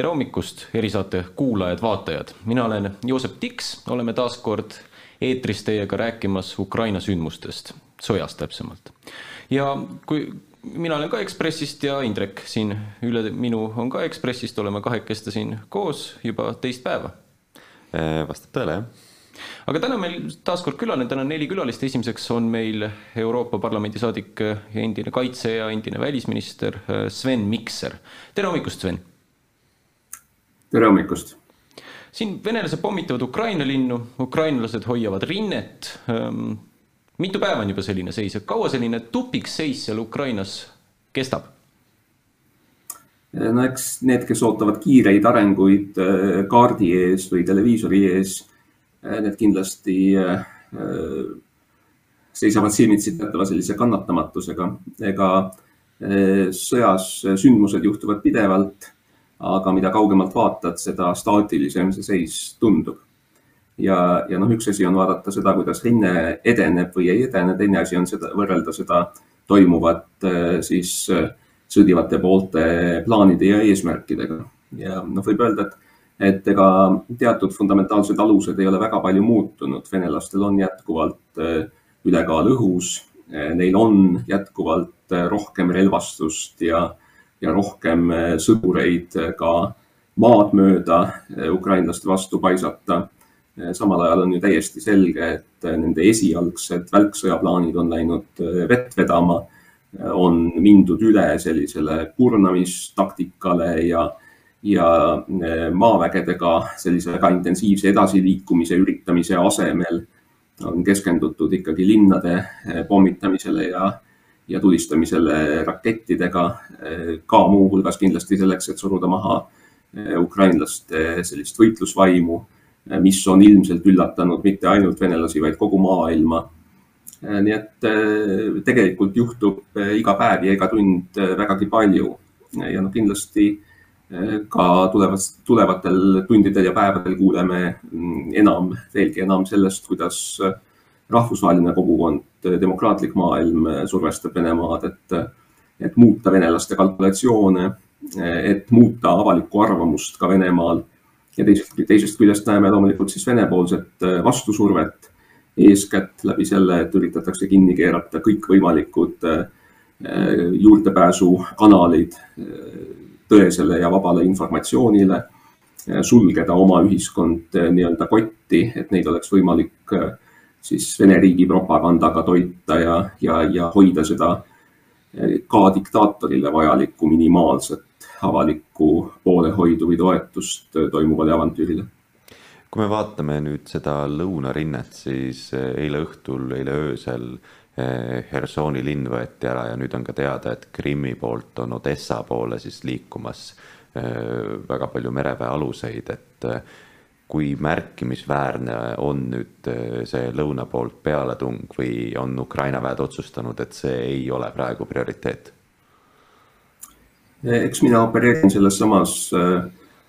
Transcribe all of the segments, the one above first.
tere hommikust, erisaate kuulajad-vaatajad, mina olen Joosep Tiks, oleme taas kord eetris teiega rääkimas Ukraina sündmustest, sõjast täpsemalt. ja kui mina olen ka Ekspressist ja Indrek siin üle minu on ka Ekspressist, oleme kahekesti siin koos juba teist päeva. Äh, vastab tõele, jah aga täna meil taas kord külaline, täna on neli külalist, esimeseks on meil Euroopa Parlamendi saadik ja endine kaitse ja endine välisminister äh, Sven Mikser. tere hommikust, Sven! Tere hommikust! siin venelased pommitavad Ukraina linnu, ukrainlased hoiavad rinnet. Ähm, mitu päeva on juba selline seis ja kaua selline tupikseis seal Ukrainas kestab? no eks need, kes ootavad kiireid arenguid äh, kaardi ees või televiisori ees, äh, need kindlasti äh, seisavad silmitsi teatava sellise kannatamatusega. ega sõjas sündmused juhtuvad pidevalt aga mida kaugemalt vaatad, seda staatilisem see seis tundub. ja, ja noh, üks asi on vaadata seda, kuidas rinne edeneb või ei edene, teine asi on seda, võrrelda seda toimuvat äh, siis äh, sõdivate poolte plaanide ja eesmärkidega. ja noh, võib öelda, et, et ega teatud fundamentaalsed alused ei ole väga palju muutunud, venelastel on jätkuvalt äh, ülekaal õhus, neil on jätkuvalt rohkem relvastust ja ja rohkem eh, sõdureid eh, ka maad mööda eh, ukrainlaste vastu paisata. samal ajal on ju täiesti selge, et nende esialgsed välksõjaplaanid on läinud vett vedama. on mindud üle sellisele kurnamistaktikale ja, ja maavägedega sellise väga intensiivse edasiliikumise üritamise asemel on keskendutud ikkagi linnade pommitamisele ja ja tulistamisele rakettidega, ka muuhulgas kindlasti selleks, et suruda maha eh, ukrainlaste sellist võitlusvaimu, eh, mis on ilmselt üllatanud mitte ainult venelasi, vaid kogu maailma. Eh, nii et tegelikult juhtub iga päev ja iga tund vägagi palju ja noh, kindlasti ka tulevad, tulevatel tundidel ja päevadel kuuleme mm, enam, veelgi enam sellest, kuidas rahvusvaheline kogukond, demokraatlik maailm survestab Venemaad, et, et muuta venelaste kalkulatsioone, et muuta avalikku arvamust ka Venemaal. ja teisest, teisest küljest näeme loomulikult siis Vene-poolset vastusurvet, eeskätt läbi selle, et üritatakse kinni keerata kõikvõimalikud eh, juurdepääsukanalid eh, tõesele ja vabale informatsioonile, eh, sulgeda oma ühiskond nii-öelda kotti, et neid oleks võimalik siis Vene riigi propagandaga toita ja, ja, ja hoida seda eh, ka diktaatorile vajalikku minimaalset avalikku poolehoidu või toetust eh, toimuvale avantüürile. kui me vaatame nüüd seda lõunarinnet, siis eh, eile õhtul, eile öösel Hersoni linn võeti ära ja nüüd on ka teada, et Krimmi poolt on Odessa poole siis liikumas väga palju mereväe aluseid, et kui märkimisväärne on nüüd äh, see lõuna poolt pealetung või on Ukraina väed otsustanud, et see ei ole praegu prioriteet? eks mina opereerin selles samas äh,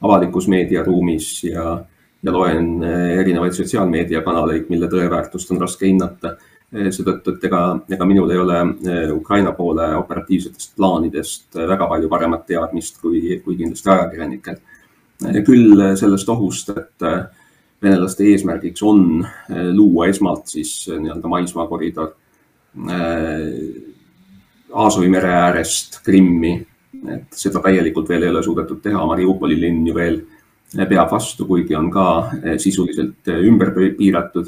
avalikus meediaruumis ja, ja loen äh, erinevaid sotsiaalmeediakanaleid, mille tõeväärtust on raske hinnata. seetõttu, et ega, ega minul ei ole Ukraina poole operatiivsetest plaanidest väga palju paremat teadmist kui, kui kindlasti ajakirjanikel küll sellest ohust, et äh, venelaste eesmärgiks on äh, luua esmalt siis äh, nii-öelda maismaakoridor Aasovi mere äärest Krimmi, et seda täielikult veel ei ole suudetud teha, Mariupoli linn ju veel peab vastu, kuigi on ka sisuliselt ümber piiratud.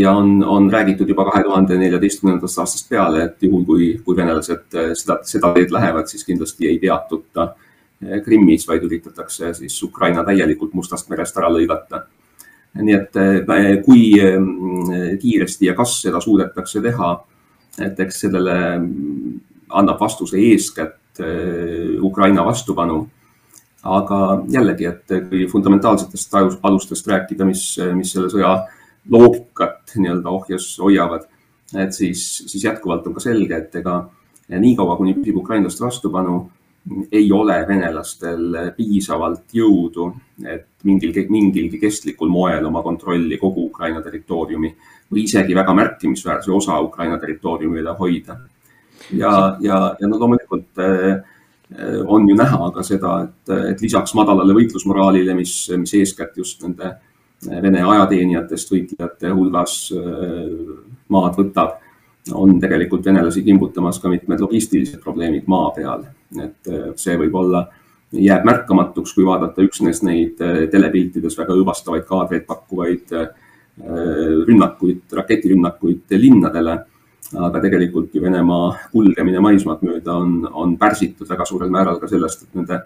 ja on, on räägitud juba kahe tuhande neljateistkümnendast aastast peale, et juhul kui, kui venelased seda, seda teed lähevad, siis kindlasti ei peatuta äh, Krimmis, vaid üritatakse siis Ukraina täielikult Mustast merest ära lõigata. nii et eh, kui mm, kiiresti ja kas seda suudetakse teha, et eks sellele mm, annab vastuse eeskätt eh, Ukraina vastupanu. aga jällegi, et kui fundamentaalsetest alustest rääkida, mis, mis selle sõja loogikat nii-öelda ohjes hoiavad, et siis, siis jätkuvalt on ka selge, et ega niikaua, kuni püsib ukrainlaste vastupanu ei ole venelastel piisavalt jõudu, et mingil, mingilgi kestlikul moel oma kontrolli kogu Ukraina territooriumi või isegi väga märkimisväärse osa Ukraina territooriumi üle hoida. ja, ja, ja no loomulikult eh, on ju näha ka seda, et, et lisaks madalale võitlusmoraalile, mis, mis eeskätt just nende Vene ajateenijatest võitlejate hulgas maad võtab, on tegelikult venelasi kimbutamas ka mitmed logistilised probleemid maa peal. et see võib olla, jääb märkamatuks, kui vaadata üksnes neid telepiltides väga õõvastavaid kaadreid pakkuvaid rünnakuid, raketirünnakuid linnadele aga tegelikult ju Venemaa kulgemine maismaad mööda on, on pärsitud väga suurel määral ka sellest, et nende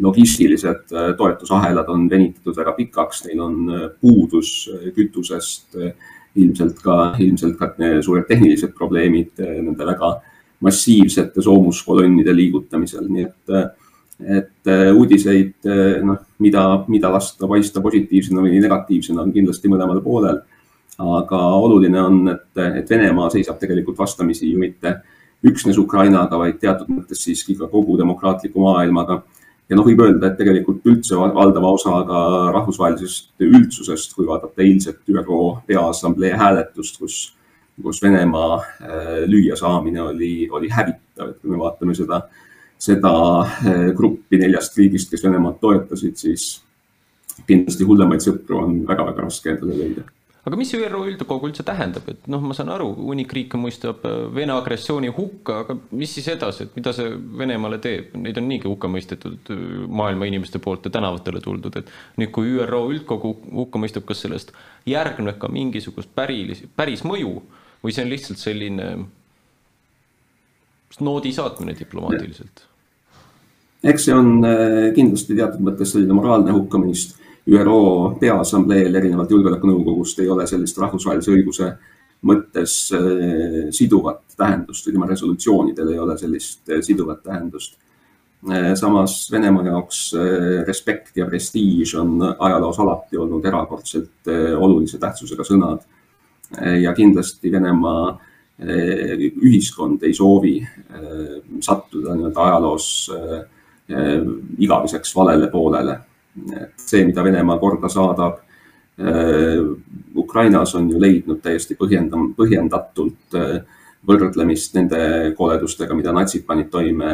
logistilised äh, toetusahelad on venitatud väga pikaks, neil on äh, puudus äh, kütusest, ilmselt ka, ilmselt ka suured tehnilised probleemid nende väga massiivsete soomuskolonnide liigutamisel, nii et, et uudiseid, noh, mida, mida lasta paista positiivsena või negatiivsena, on kindlasti mõlemal poolel aga oluline on, et, et Venemaa seisab tegelikult vastamisi ju mitte üksnes Ukrainaga, vaid teatud mõttes siiski ka kogu demokraatliku maailmaga. Ja noh, võib öelda, et tegelikult üldse valdava osaga rahvusvahelisest üldsusest, kui vaadata eilset ÜRO Peaassamblee hääletust, kus, kus Venemaa äh, lüüa saamine oli, oli hävitav, et kui me vaatame seda, seda äh, gruppi neljast riigist, kes Venemaad toetasid, siis kindlasti hullemaid sõpru on väga-väga raske endale leida aga mis ÜRO üldkogu üldse tähendab, et noh, ma saan aru, hunnik riike mõistab äh, Vene agressiooni hukka, aga mis siis edasi, et mida see Venemaale teeb, neid on niigi hukka mõistetud äh, maailma inimeste poolt ja tänavatele tuldud, et nüüd, kui ÜRO üldkogu hukka mõistab, kas sellest järgneb ka mingisugust päris, päris mõju või see on lihtsalt selline noodi saatmine diplomaatiliselt? eks see on äh, kindlasti teatud mõttes selline moraalne hukkamõist ÜRO Peaassambleel erinevalt Julgeolekunõukogust ei ole sellist rahvusvahelise õiguse mõttes äh, siduvat tähendust või tema resolutsioonidel ei ole sellist äh, siduvat tähendust. Äh, samas Venemaa jaoks respekt ja prestiiž on ajaloos alati olnud erakordselt olulise tähtsusega sõnad. ja kindlasti Venemaa ühiskond ei soovi sattuda nii-öelda ajaloos igaveseks valele poolele see, mida Venemaa korda saadab äh, Ukrainas, on ju leidnud täiesti põhjendam-, põhjendatult äh, võrdlemist nende koledustega, mida natsid panid toime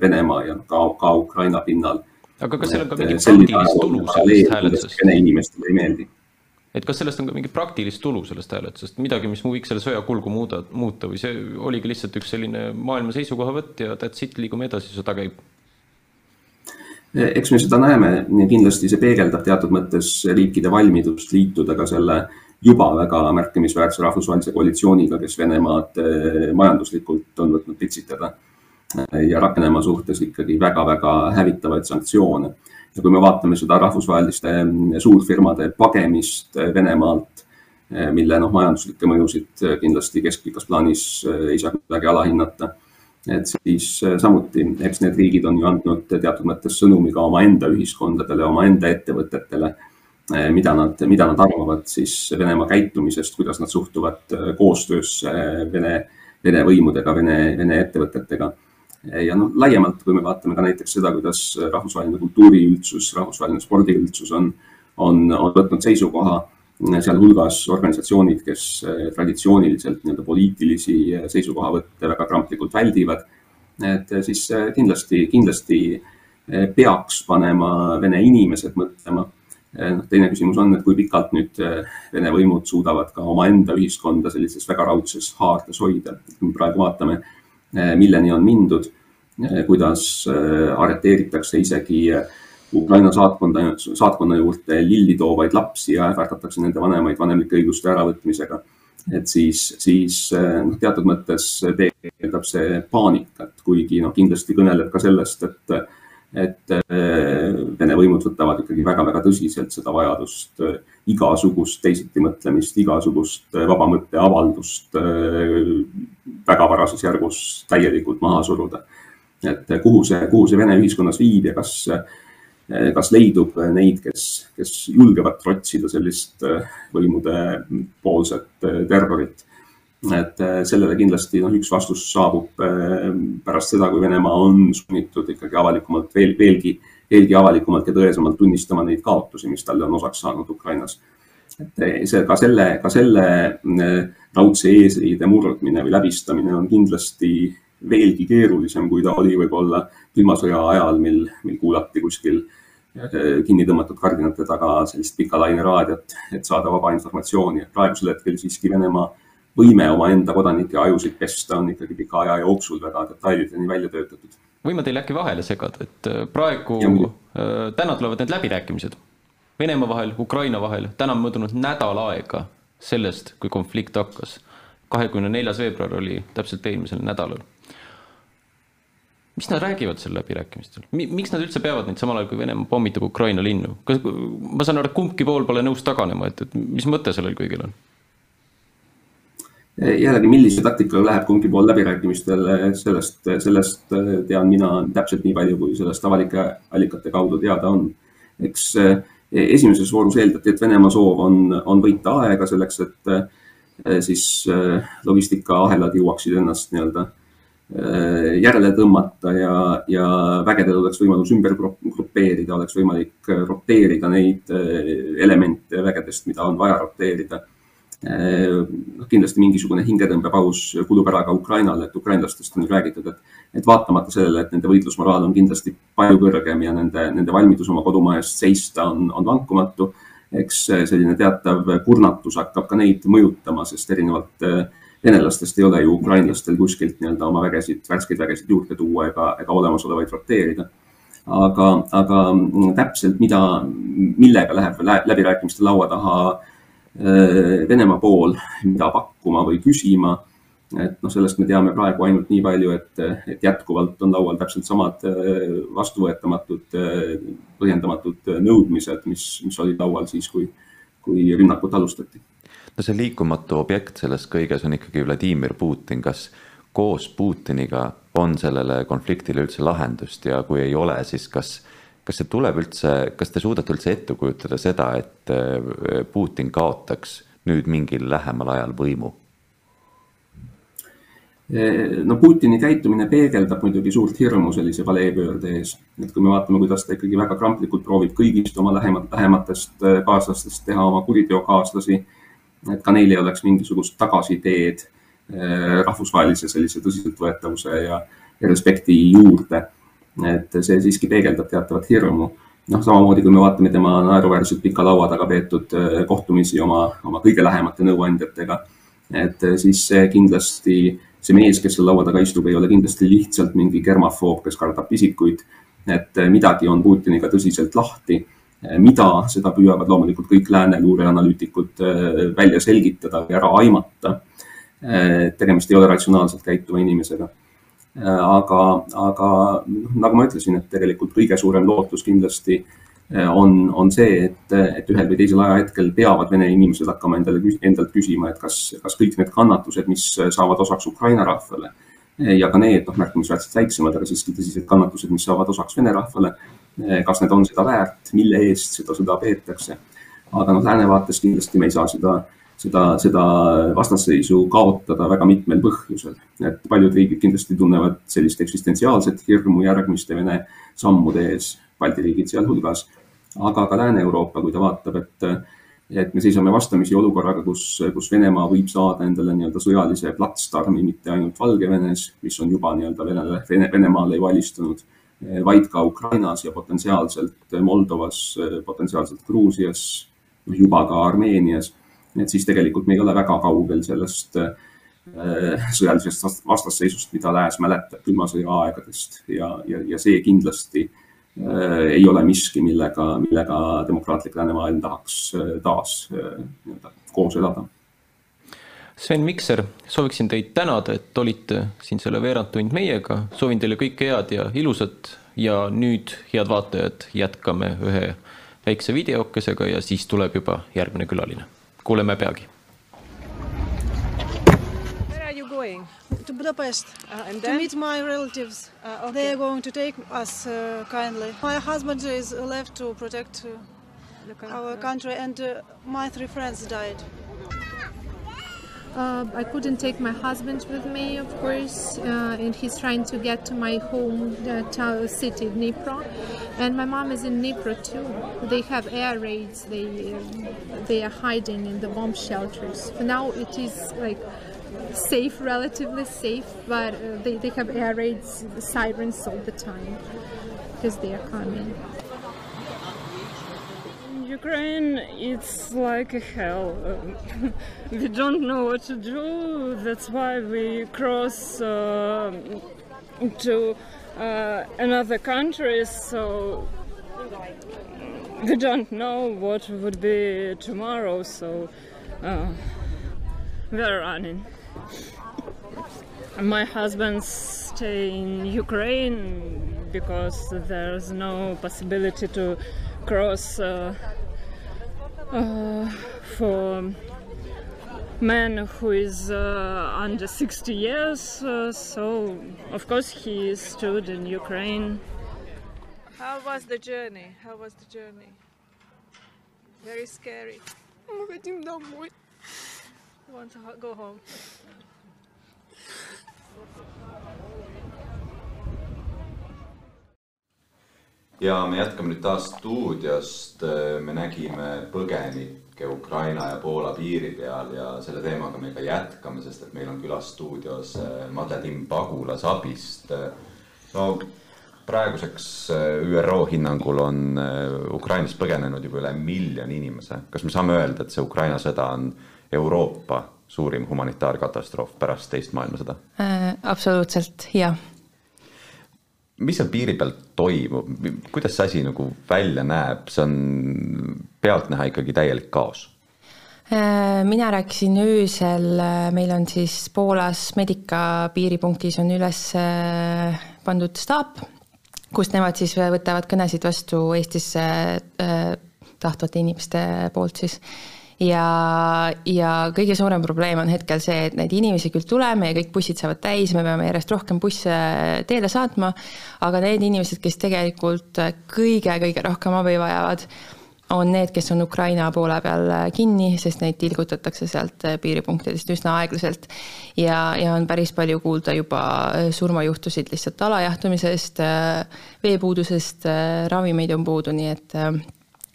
Venemaa ja ka, ka Ukraina pinnal. aga kas seal on ka mingi praktilist tulu sellest hääletusest? Vene inimestele ei meeldi. et kas sellest on ka mingit praktilist tulu sellest hääletusest, midagi, mis võiks selle sõja kulgu muuda, muuta või see oligi lihtsalt üks selline maailma seisukohavõtt ja that's it, liigume edasi, sõda käib eks me seda näeme, kindlasti see peegeldab teatud mõttes riikide valmidust liituda ka selle juba väga märkimisväärse rahvusvahelise koalitsiooniga, kes Venemaad eh, majanduslikult on võtnud pitsitada ja rakendama suhtes ikkagi väga-väga hävitavaid sanktsioone. ja kui me vaatame seda rahvusvaheliste mm, suurfirmade pagemist eh, Venemaalt, eh, mille noh, majanduslikke mõjusid kindlasti keskpikas plaanis ei saa kuidagi alahinnata et siis äh, samuti, eks need riigid on ju andnud teatud mõttes sõnumi ka omaenda ühiskondadele, omaenda ettevõtetele, äh, mida nad, mida nad arvavad siis Venemaa käitumisest, kuidas nad suhtuvad äh, koostöösse Vene, Vene võimudega, Vene, Vene ettevõtetega. ja noh, laiemalt, kui me vaatame ka näiteks seda, kuidas rahvusvaheline kultuuriüldsus, rahvusvaheline spordiüldsus on, on, on võtnud seisukoha sealhulgas organisatsioonid, kes eh, traditsiooniliselt nii-öelda poliitilisi eh, seisukohavõtte väga kramplikult väldivad. et eh, siis kindlasti, kindlasti peaks panema Vene inimesed mõtlema. noh, teine küsimus on, et kui pikalt nüüd Vene võimud suudavad ka omaenda ühiskonda sellises väga raudses haardes hoida. kui me praegu vaatame, milleni on mindud, kuidas arreteeritakse isegi Ukraina saatkonda, saatkonna juurde lilli toovaid lapsi ja ähvardatakse nende vanemaid vanemlike õiguste äravõtmisega. et siis, siis noh, teatud mõttes peegeldab see paanikat, kuigi noh, kindlasti kõneleb ka sellest, et, et Vene võimud võtavad ikkagi väga-väga tõsiselt seda vajadust igasugust teisitimõtlemist, igasugust vaba mõtte avaldust väga varases järgus täielikult maha suruda. et kuhu see, kuhu see Vene ühiskonnas viib ja kas Eh, kas leidub neid, kes, kes julgevad trotsida sellist eh, võimude poolset eh, terrorit. et sellele kindlasti noh, üks vastus saabub pärast seda, kui Venemaa on sunnitud ikkagi avalikumalt veel, veelgi, veelgi avalikumalt ja tõesemalt tunnistama neid kaotusi, mis talle on osaks saanud Ukrainas. et see ka selle, ka selle raudse eesriide murdmine või läbistamine on kindlasti veelgi keerulisem, kui ta oli võib-olla külma sõja ajal, mil, mil kuulati kuskil kinni tõmmatud kardinate taga sellist pika laine raadiot, et saada vaba informatsiooni. praegusel hetkel siiski Venemaa võime omaenda kodanike ajusid pesta on ikkagi pika aja jooksul väga detailideni välja töötatud. võime teile äkki vahele segada, et praegu, täna tulevad need läbirääkimised Venemaa vahel, Ukraina vahel, täna on möödunud nädal aega sellest, kui konflikt hakkas. kahekümne neljas veebruar oli täpselt eelmisel nädalal. Mis nad räägivad seal läbirääkimistel, miks nad üldse peavad neid samal ajal, kui Venemaa pommitab Ukraina linnu? kas, ma saan aru, et kumbki pool pole nõus taganema, et, et mis mõte sellel kõigil on? jällegi, millise taktikaga läheb kumbki pool läbirääkimistel, sellest, sellest tean mina täpselt nii palju, kui sellest avalike allikate kaudu teada on. eks esimeses voorus eeldati, et Venemaa soov on, on võita aega selleks, et eh, siis logistikaahelad jõuaksid ennast nii-öelda järele tõmmata ja, ja vägedel oleks võimalus ümber grupeerida, oleks võimalik roteerida neid elemente vägedest, mida on vaja roteerida noh, kindlasti mingisugune hingetõmbepaus kulub ära ka Ukrainale, et ukrainlastest on räägitud, et, et vaatamata sellele, et nende võitlusmoraal on kindlasti palju kõrgem ja nende, nende valmidus oma kodumaa eest seista on, on vankumatu. eks selline teatav kurnatus hakkab ka neid mõjutama, sest erinevalt venelastest ei ole ju ukrainlastel kuskilt nii-öelda oma vägesid, värskeid vägesid juurde tuua ega, ega olemasolevaid roteerida aga, aga täpselt, mida, millega läheb läbirääkimiste laua taha Äh, Venemaa pool, mida pakkuma või küsima. et noh, sellest me teame praegu ainult nii palju, et, et jätkuvalt on laual täpselt samad äh, vastuvõetamatud, äh, põhjendamatud nõudmised, mis, mis olid laual siis, kui, kui rünnakut alustati. No see liikumatu objekt selles kõiges on ikkagi Vladimir Putin, kas koos Putiniga on sellele konfliktile üldse lahendust? Ja kui ei ole, siis kas kas see tuleb üldse, kas te suudate üldse ette kujutada seda, et äh, Putin kaotaks nüüd mingil lähemal ajal võimu? no Putini käitumine peegeldab muidugi suurt hirmu sellise paleepöörde ees, et kui me vaatame, kuidas ta ikkagi väga kramplikult proovib kõigist oma lähemat, lähematest äh, kaaslastest teha oma kuriteokaaslasi, et ka neil ei oleks mingisugust tagasiteed äh, rahvusvahelise sellise tõsiseltvõetavuse ja, ja respekti juurde et see siiski peegeldab teatavat hirmu. noh, samamoodi kui me vaatame tema naeruväärselt pika laua taga peetud äh, kohtumisi oma, oma kõige lähemate nõuandjatega, et äh, siis see kindlasti, see mees, kes seal laua taga istub, ei ole kindlasti lihtsalt mingi germafoob, kes kardab pisikuid. et midagi on Putiniga tõsiselt lahti mida, seda püüavad loomulikult kõik lääne luureanalüütikud välja selgitada või ära aimata. tegemist ei ole ratsionaalselt käituva inimesega aga, aga noh, nagu ma ütlesin, et tegelikult kõige suurem lootus kindlasti on, on see, et, et ühel või teisel ajahetkel peavad Vene inimesed hakkama endale, endalt küsima, et kas, kas kõik need kannatused, mis saavad osaks Ukraina rahvale ja ka need, noh, märkimisväärselt väiksemad, aga siiski tõsised kannatused, mis saavad osaks Vene rahvale, kas need on seda väärt, mille eest seda sõda peetakse. aga noh, lääne vaates kindlasti me ei saa seda seda, seda vastasseisu kaotada väga mitmel põhjusel. et paljud riigid kindlasti tunnevad sellist eksistentsiaalset hirmu järgmiste Vene sammude ees, Balti riigid sealhulgas, aga ka Lääne-Euroopa, kui ta vaatab, et et me seisame vastamisi olukorraga, kus, kus Venemaa võib saada endale nii-öelda sõjalise platsdarmi mitte ainult Valgevenes, mis on juba nii-öelda Venele, Vene, Venemaale ju alistunud, vaid ka Ukrainas ja potentsiaalselt Moldovas, potentsiaalselt Gruusias, juba ka Armeenias et siis tegelikult me ei ole väga kaugel sellest sõjalisest vastasseisust, mida Lääs mäletab külma sõja aegadest ja, ja, ja see kindlasti ei ole miski, millega, millega demokraatlik läänemaailm tahaks taas nii-öelda koos elada. Sven Mikser, sooviksin teid tänada, et olite siin selle veerand tund meiega, soovin teile kõike head ja ilusat ja nüüd, head vaatajad, jätkame ühe väikse videokesega ja siis tuleb juba järgmine külaline kuuleme peagi. Where are you going? To Budapest uh, and to then? meet my relatives. Uh, okay. They are going to take us uh, kindly. My husband is left to protect uh, country. our country, and uh, my three friends died. Uh, I couldn't take my husband with me, of course, uh, and he's trying to get to my home uh, city, Dnipro. And my mom is in Dnipro too. They have air raids. They um, they are hiding in the bomb shelters. For now, it is like safe, relatively safe, but uh, they, they have air raids, sirens all the time because they are coming. Ukraine, it's like a hell. We don't know what to do. That's why we cross uh, to uh, another country. So we don't know what would be tomorrow. So uh, we're running. My husband stay in Ukraine because there's no possibility to cross uh, uh, for man who is uh, under 60 years. uh, so of course he stood in Ukraine. How was the journey? How was the journey? Very scary. Мы хотим домой. You want to ho- go home? Ja me jätkame nüüd taas stuudiost. me nägime põgenikke Ukraina ja Poola piiri peal ja selle teemaga me ka jätkame, sest et meil on külas stuudios äh, Madle Timm Pagulasabist. no praeguseks äh, ÜRO hinnangul on äh, Ukrainast põgenenud juba üle miljoni inimese. kas me saame öelda, et see Ukraina sõda on Euroopa suurim humanitaarkatastroof pärast teist maailmasõda? Äh, absoluutselt, jah. Mis seal piiri peal toimub, kuidas see asi nagu välja näeb, see on pealtnäha ikkagi täielik kaos? Äh, mina rääkisin öösel, meil on siis Poolas Medica piiripunktis on üles äh, pandud staap, kus nemad siis võtavad kõnesid vastu Eestisse äh, tahtvate inimeste poolt siis ja, ja kõige suurem probleem on hetkel see, et neid inimesi küll tuleb, meie kõik bussid saavad täis, me peame järjest rohkem busse teele saatma, aga need inimesed, kes tegelikult kõige-kõige rohkem abi vajavad, on need, kes on Ukraina poole peal kinni, sest neid tilgutatakse sealt piiripunktidest üsna aeglaselt. ja, ja on päris palju kuulda juba surmajuhtusid lihtsalt alajahtumisest, veepuudusest, ravimeid on puudu, nii et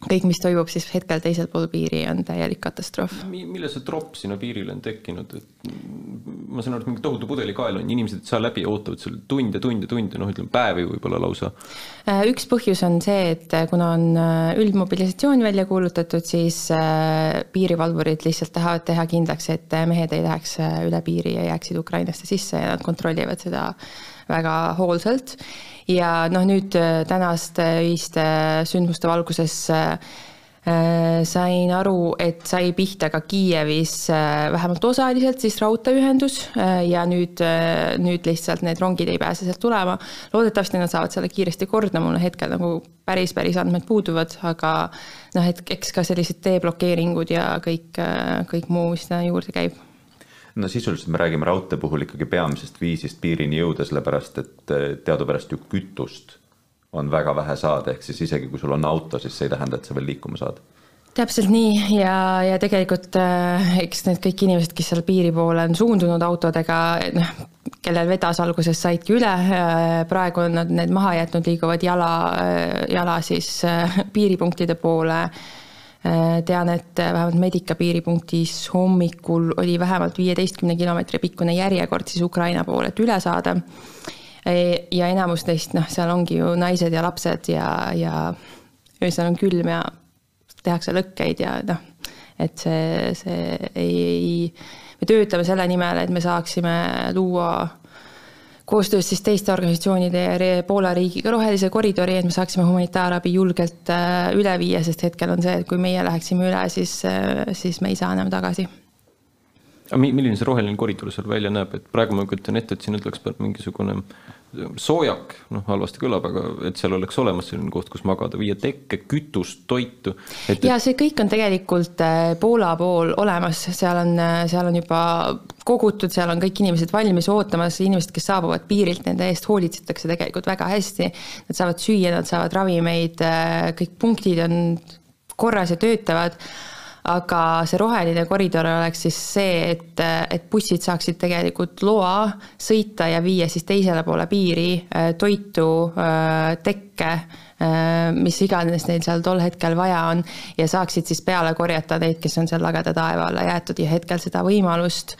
kõik, mis toimub siis hetkel teisel pool piiri, on täielik katastroof. millal see tropp sinna piirile on tekkinud, et ma saan aru, et mingi tohutu pudelikael on, inimesed saa läbi, ootavad seal tunde, tunde, tunde, noh, ütleme päevi võib-olla lausa. üks põhjus on see, et kuna on üldmobilisatsioon välja kuulutatud, siis piirivalvurid lihtsalt tahavad teha kindlaks, et mehed ei läheks üle piiri ja jääksid Ukrainasse sisse ja nad kontrollivad seda väga hoolsalt ja noh, nüüd tänaste öiste sündmuste valguses sain aru, et sai pihta ka Kiievis vähemalt osaliselt siis raudteeühendus ja nüüd, nüüd lihtsalt need rongid ei pääse sealt tulema. loodetavasti nad saavad selle kiiresti korda, mul hetkel nagu päris, päris andmed puuduvad, aga noh, et eks ka sellised teeblokeeringud ja kõik, kõik muu, mis sinna juurde käib no sisuliselt me räägime raudtee puhul ikkagi peamisest viisist piirini jõuda, sellepärast et teadupärast ju kütust on väga vähe saada, ehk siis isegi kui sul on auto, siis see ei tähenda, et sa veel liikuma saad. täpselt nii ja, ja tegelikult äh, eks need kõik inimesed, kes seal piiri poole on suundunud autodega, noh, kellel vedas alguses saidki üle, praegu on nad need maha jätnud, liiguvad jala, jala siis piiripunktide poole tean, et vähemalt Medica piiripunktis hommikul oli vähemalt viieteistkümne kilomeetri pikkune järjekord siis Ukraina poole, et üle saada. ja enamus neist, noh, seal ongi ju naised ja lapsed ja, ja öösel on külm ja tehakse lõkkeid ja noh, et see, see ei, ei, me töötame selle nimel, et me saaksime luua koostöös siis teiste organisatsioonide ja Poola riigiga rohelise koridori, et me saaksime humanitaarabi julgelt üle viia, sest hetkel on see, et kui meie läheksime üle, siis, siis me ei saa enam tagasi. aga milline see roheline koridor seal välja näeb, et praegu ma kujutan ette, et sinna tuleks mingisugune soojak, noh halvasti kõlab, aga et seal oleks olemas selline koht, kus magada, viia tekke, kütust, toitu. ja see kõik on tegelikult Poola pool olemas, seal on, seal on juba kogutud, seal on kõik inimesed valmis ootamas, inimesed, kes saabuvad piirilt, nende eest hoolitsetakse tegelikult väga hästi. Nad saavad süüa, nad saavad ravimeid, kõik punktid on korras ja töötavad aga see roheline koridor oleks siis see, et, et bussid saaksid tegelikult loa sõita ja viia siis teisele poole piiri toitu, tekke, mis iganes neil seal tol hetkel vaja on ja saaksid siis peale korjata neid, kes on seal lageda taeva alla jäetud ja hetkel seda võimalust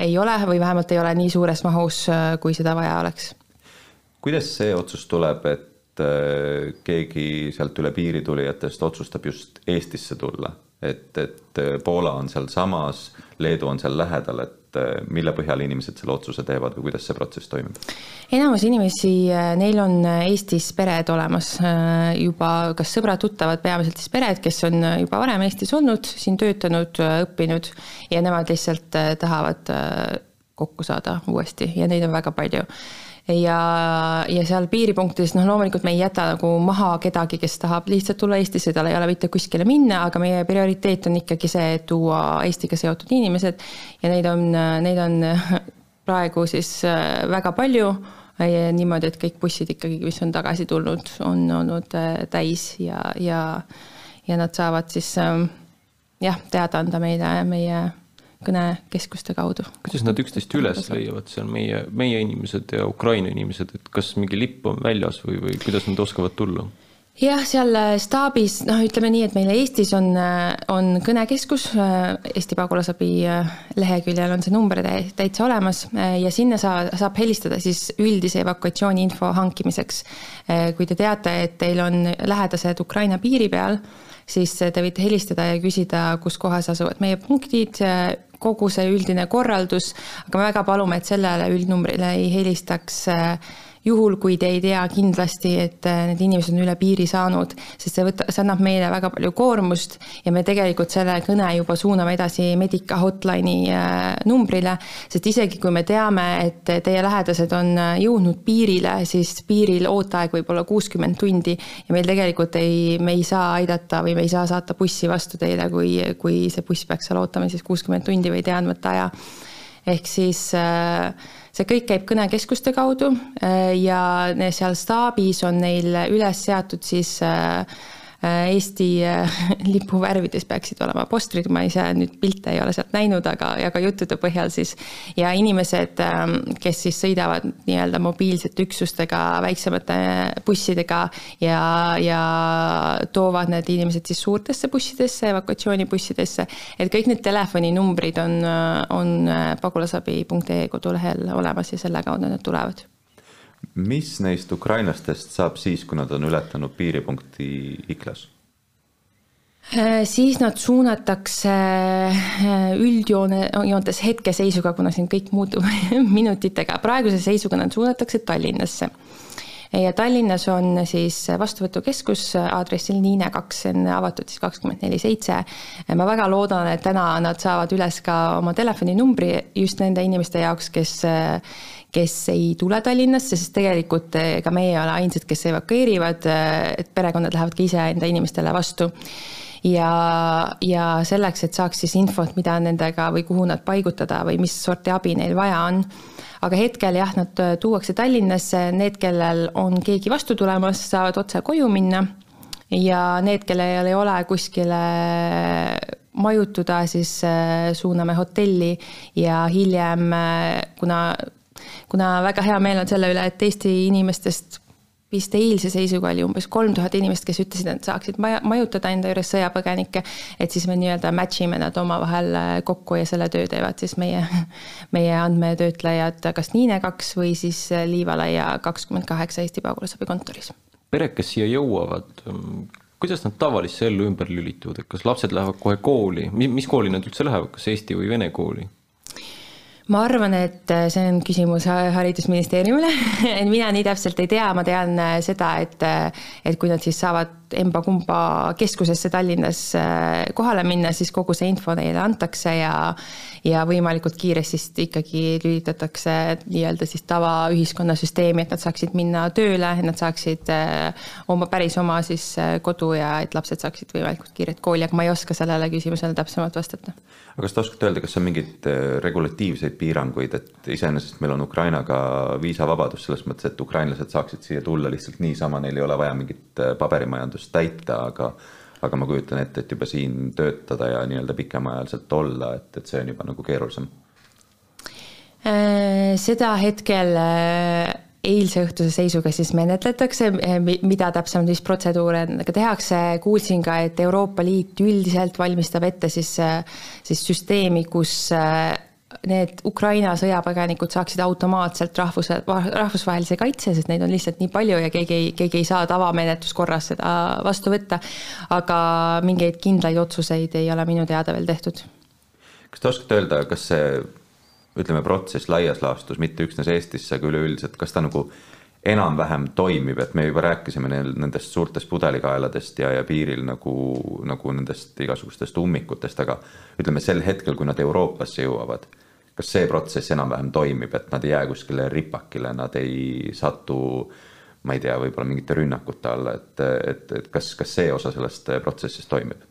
ei ole või vähemalt ei ole nii suures mahus, kui seda vaja oleks. kuidas see otsus tuleb, et keegi sealt üle piiri tulijatest otsustab just Eestisse tulla, et, et Poola on sealsamas, Leedu on seal lähedal, et et mille põhjal inimesed selle otsuse teevad või kuidas see protsess toimub? enamus inimesi, äh, neil on äh, Eestis pered olemas äh, juba, kas sõbrad-tuttavad, peamiselt siis pered, kes on juba varem Eestis olnud, siin töötanud, õppinud ja nemad lihtsalt tahavad kokku saada uuesti ja neid on väga palju ja, ja seal piiripunktides, noh, loomulikult me ei jäta nagu maha kedagi, kes tahab lihtsalt tulla Eestisse, tal ei ole mitte kuskile minna, aga meie prioriteet on ikkagi see, tuua Eestiga seotud inimesed. Ja neid on, neid on praegu siis äh, väga palju. Niimoodi, et kõik bussid ikkagi, mis on tagasi tulnud, on olnud äh, täis ja, ja, ja nad saavad siis ähm, jah, teada anda meile meie kõnekeskuste kaudu. kuidas nad üksteist üles leiavad seal meie, meie inimesed ja Ukraina inimesed, et kas mingi lipp on väljas või, või kuidas nad oskavad tulla? jah, seal äh, staabis, noh, ütleme nii, et meil Eestis on, äh, on kõnekeskus, äh, Eesti pagulasabi leheküljel on see number täitsa olemas ja sinna saa, saab helistada siis üldise evakuatsiooniinfo hankimiseks. kui te teate, et teil on lähedased Ukraina piiri peal, siis te võite helistada ja küsida, kus kohas asuvad meie punktid kogu see üldine korraldus, aga me väga palume, et sellele üldnumbrile ei helistaks äh, juhul, kui te ei tea kindlasti, et äh, need inimesed on üle piiri saanud, sest see võta, see annab meile väga palju koormust ja me tegelikult selle kõne juba suuname edasi Medica hotline'i äh, numbrile, sest isegi kui me teame, et teie lähedased on jõudnud piirile, siis piiril ooteaeg võib olla kuuskümmend tundi ja meil tegelikult ei, me ei saa aidata või me ei saa saata bussi vastu teile, kui, kui see buss peaks seal ootama siis kuuskümmend tundi või teadmata aja. Ehk siis äh, see kõik käib kõnekeskuste kaudu äh, ja seal staabis on neil üles seatud siis äh, Eesti äh, lipu värvides peaksid olema postrid, ma ise nüüd pilte ei ole sealt näinud, aga, aga juttude põhjal siis. ja inimesed, ähm, kes siis sõidavad nii-öelda mobiilsete üksustega, väiksemate bussidega ja, ja toovad need inimesed siis suurtesse bussidesse, evakuatsioonibussidesse. et kõik need telefoninumbrid on, on pagulasabi.ee kodulehel olemas ja selle kaudu nad tulevad mis neist ukrainlastest saab siis, kui nad on ületanud piiripunkti Iklas? Äh, siis nad suunatakse äh, üldjoone, joontes hetkeseisuga, kuna siin kõik muutub minutitega, praeguse seisuga nad suunatakse Tallinnasse ja Tallinnas on siis vastuvõtukeskus aadressil Niine kaks, see on avatud siis kakskümmend neli seitse. ma väga loodan, et täna nad saavad üles ka oma telefoninumbri just nende inimeste jaoks, kes kes ei tule Tallinnasse, sest tegelikult ega meie ei ole ainsad, kes evakueerivad, et perekonnad lähevad ka ise enda inimestele vastu ja, ja selleks, et saaks siis infot, mida nendega või kuhu nad paigutada või mis sorti abi neil vaja on. aga hetkel jah, nad tuuakse Tallinnasse, need, kellel on keegi vastu tulemas, saavad otse koju minna ja need, kellel ei ole kuskile majutuda, siis suuname hotelli ja hiljem, kuna kuna väga hea meel on selle üle, et Eesti inimestest vist eilse seisuga oli umbes kolm tuhat inimest, kes ütlesid, et saaksid maja, majutada enda juures sõjapõgenikke, et siis me nii-öelda match ime nad omavahel äh, kokku ja selle töö teevad siis meie, meie andmetöötlejad kas Niine kaks või siis äh, Liivalaia kakskümmend kaheksa Eesti pagulasabi kontoris. pered, kes siia jõuavad, ähm, kuidas nad tavalisse ellu ümber lülituvad, et kas lapsed lähevad kohe kooli, mis kooli nad üldse lähevad, kas eesti või vene kooli? Ma arvan, et äh, see on küsimus Haridusministeeriumile. Et mina nii täpselt ei tea, ma tean äh, seda, et, äh, et kui nad siis saavad emba-kumba keskusesse Tallinnas kohale minna, siis kogu see info neile antakse ja ja võimalikult kiiresti ikkagi lülitatakse nii-öelda siis tavaühiskonnasüsteemi, et nad saaksid minna tööle, et nad saaksid oma, päris oma siis kodu ja et lapsed saaksid võimalikult kiirelt kooli, aga ma ei oska sellele küsimusele täpsemalt vastata. Aga kas te oskate öelda, kas on mingeid äh, regulatiivseid piiranguid, et iseenesest meil on Ukrainaga viisavabadus selles mõttes, et ukrainlased saaksid siia tulla lihtsalt niisama, neil ei ole vaja mingit äh, paberimajandust täita, aga aga ma kujutan ette, et juba siin töötada ja nii-öelda pikemaajaliselt olla, et, et see on juba nagu keerulisem. Äh, seda hetkel eilse õhtuse seisuga siis menetletakse, eh, mida täpsemalt, mis protseduure nendega tehakse, kuulsin ka, et Euroopa Liit üldiselt valmistab ette siis, siis süsteemi, kus need Ukraina sõjapõgenikud saaksid automaatselt rahvuse, rahvusvahelise kaitse, sest neid on lihtsalt nii palju ja keegi ei, keegi ei saa tavamenetluskorras seda vastu võtta. aga mingeid kindlaid otsuseid ei ole minu teada veel tehtud. kas te oskate öelda, kas see ütleme, protsess laias laastus, mitte üksnes Eestisse, aga üleüldiselt, kas ta nagu enam-vähem toimib, et me juba rääkisime neil nendest suurtest pudelikaeladest ja, ja piiril nagu, nagu nendest igasugustest ummikutest, aga ütleme sel hetkel, kui nad Euroopasse jõuavad, kas see protsess enam-vähem toimib, et nad ei jää kuskile ripakile, nad ei satu ma ei tea, võib-olla mingite rünnakute alla, et, et, et kas, kas see osa sellest protsessist toimib?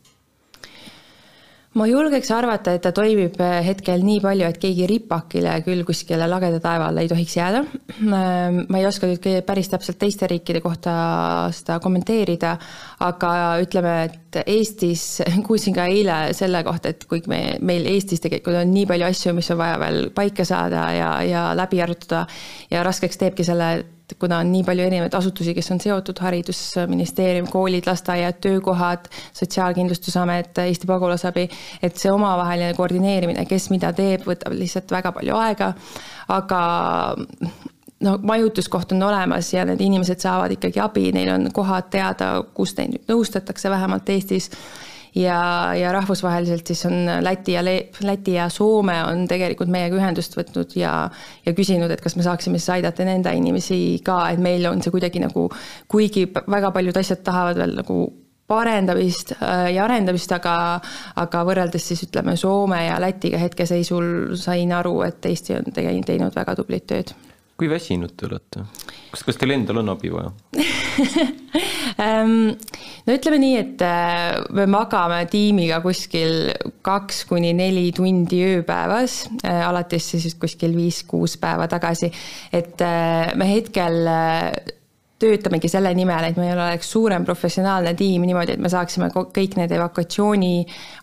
Ma julgeks arvata, et ta toimib äh, hetkel nii palju, et keegi ripakile küll kuskile lageda taeva alla ei tohiks jääda. Ähm, ma ei oska nüüd päris täpselt teiste riikide kohta seda kommenteerida, aga ütleme, et Eestis, kuulsin ka eile selle kohta, et kuigi me, meil Eestis tegelikult on nii palju asju, mis on vaja veel paika saada ja, ja läbi arutada ja raskeks teebki selle et kuna on nii palju erinevaid asutusi, kes on seotud, Haridusministeerium, koolid, lasteaiad, töökohad, Sotsiaalkindlustusamet, Eesti Pagulasabi, et see omavaheline koordineerimine, kes mida teeb, võtab lihtsalt väga palju aega, aga no majutuskoht on olemas ja need inimesed saavad ikkagi abi, neil on kohad teada, kus neid nüüd nõustatakse, vähemalt Eestis ja, ja rahvusvaheliselt siis on Läti ja Le-, Läti ja Soome on tegelikult meiega ühendust võtnud ja, ja küsinud, et kas me saaksime siis aidata nende inimesi ka, et meil on see kuidagi nagu, kuigi väga paljud asjad tahavad veel nagu parendamist äh, ja arendamist, aga, aga võrreldes siis ütleme Soome ja Lätiga hetkeseisul sain aru, et Eesti on tegelikult teinud väga tublit tööd kui väsinud te olete? kas, kas teil endal on abi vaja no ütleme nii, et äh, me magame tiimiga kuskil kaks kuni neli tundi ööpäevas, äh, alates siis kuskil viis-kuus päeva tagasi. et äh, me hetkel töötamegi selle nimel, et meil oleks suurem professionaalne tiim niimoodi, et me saaksime kõik need evakuatsiooni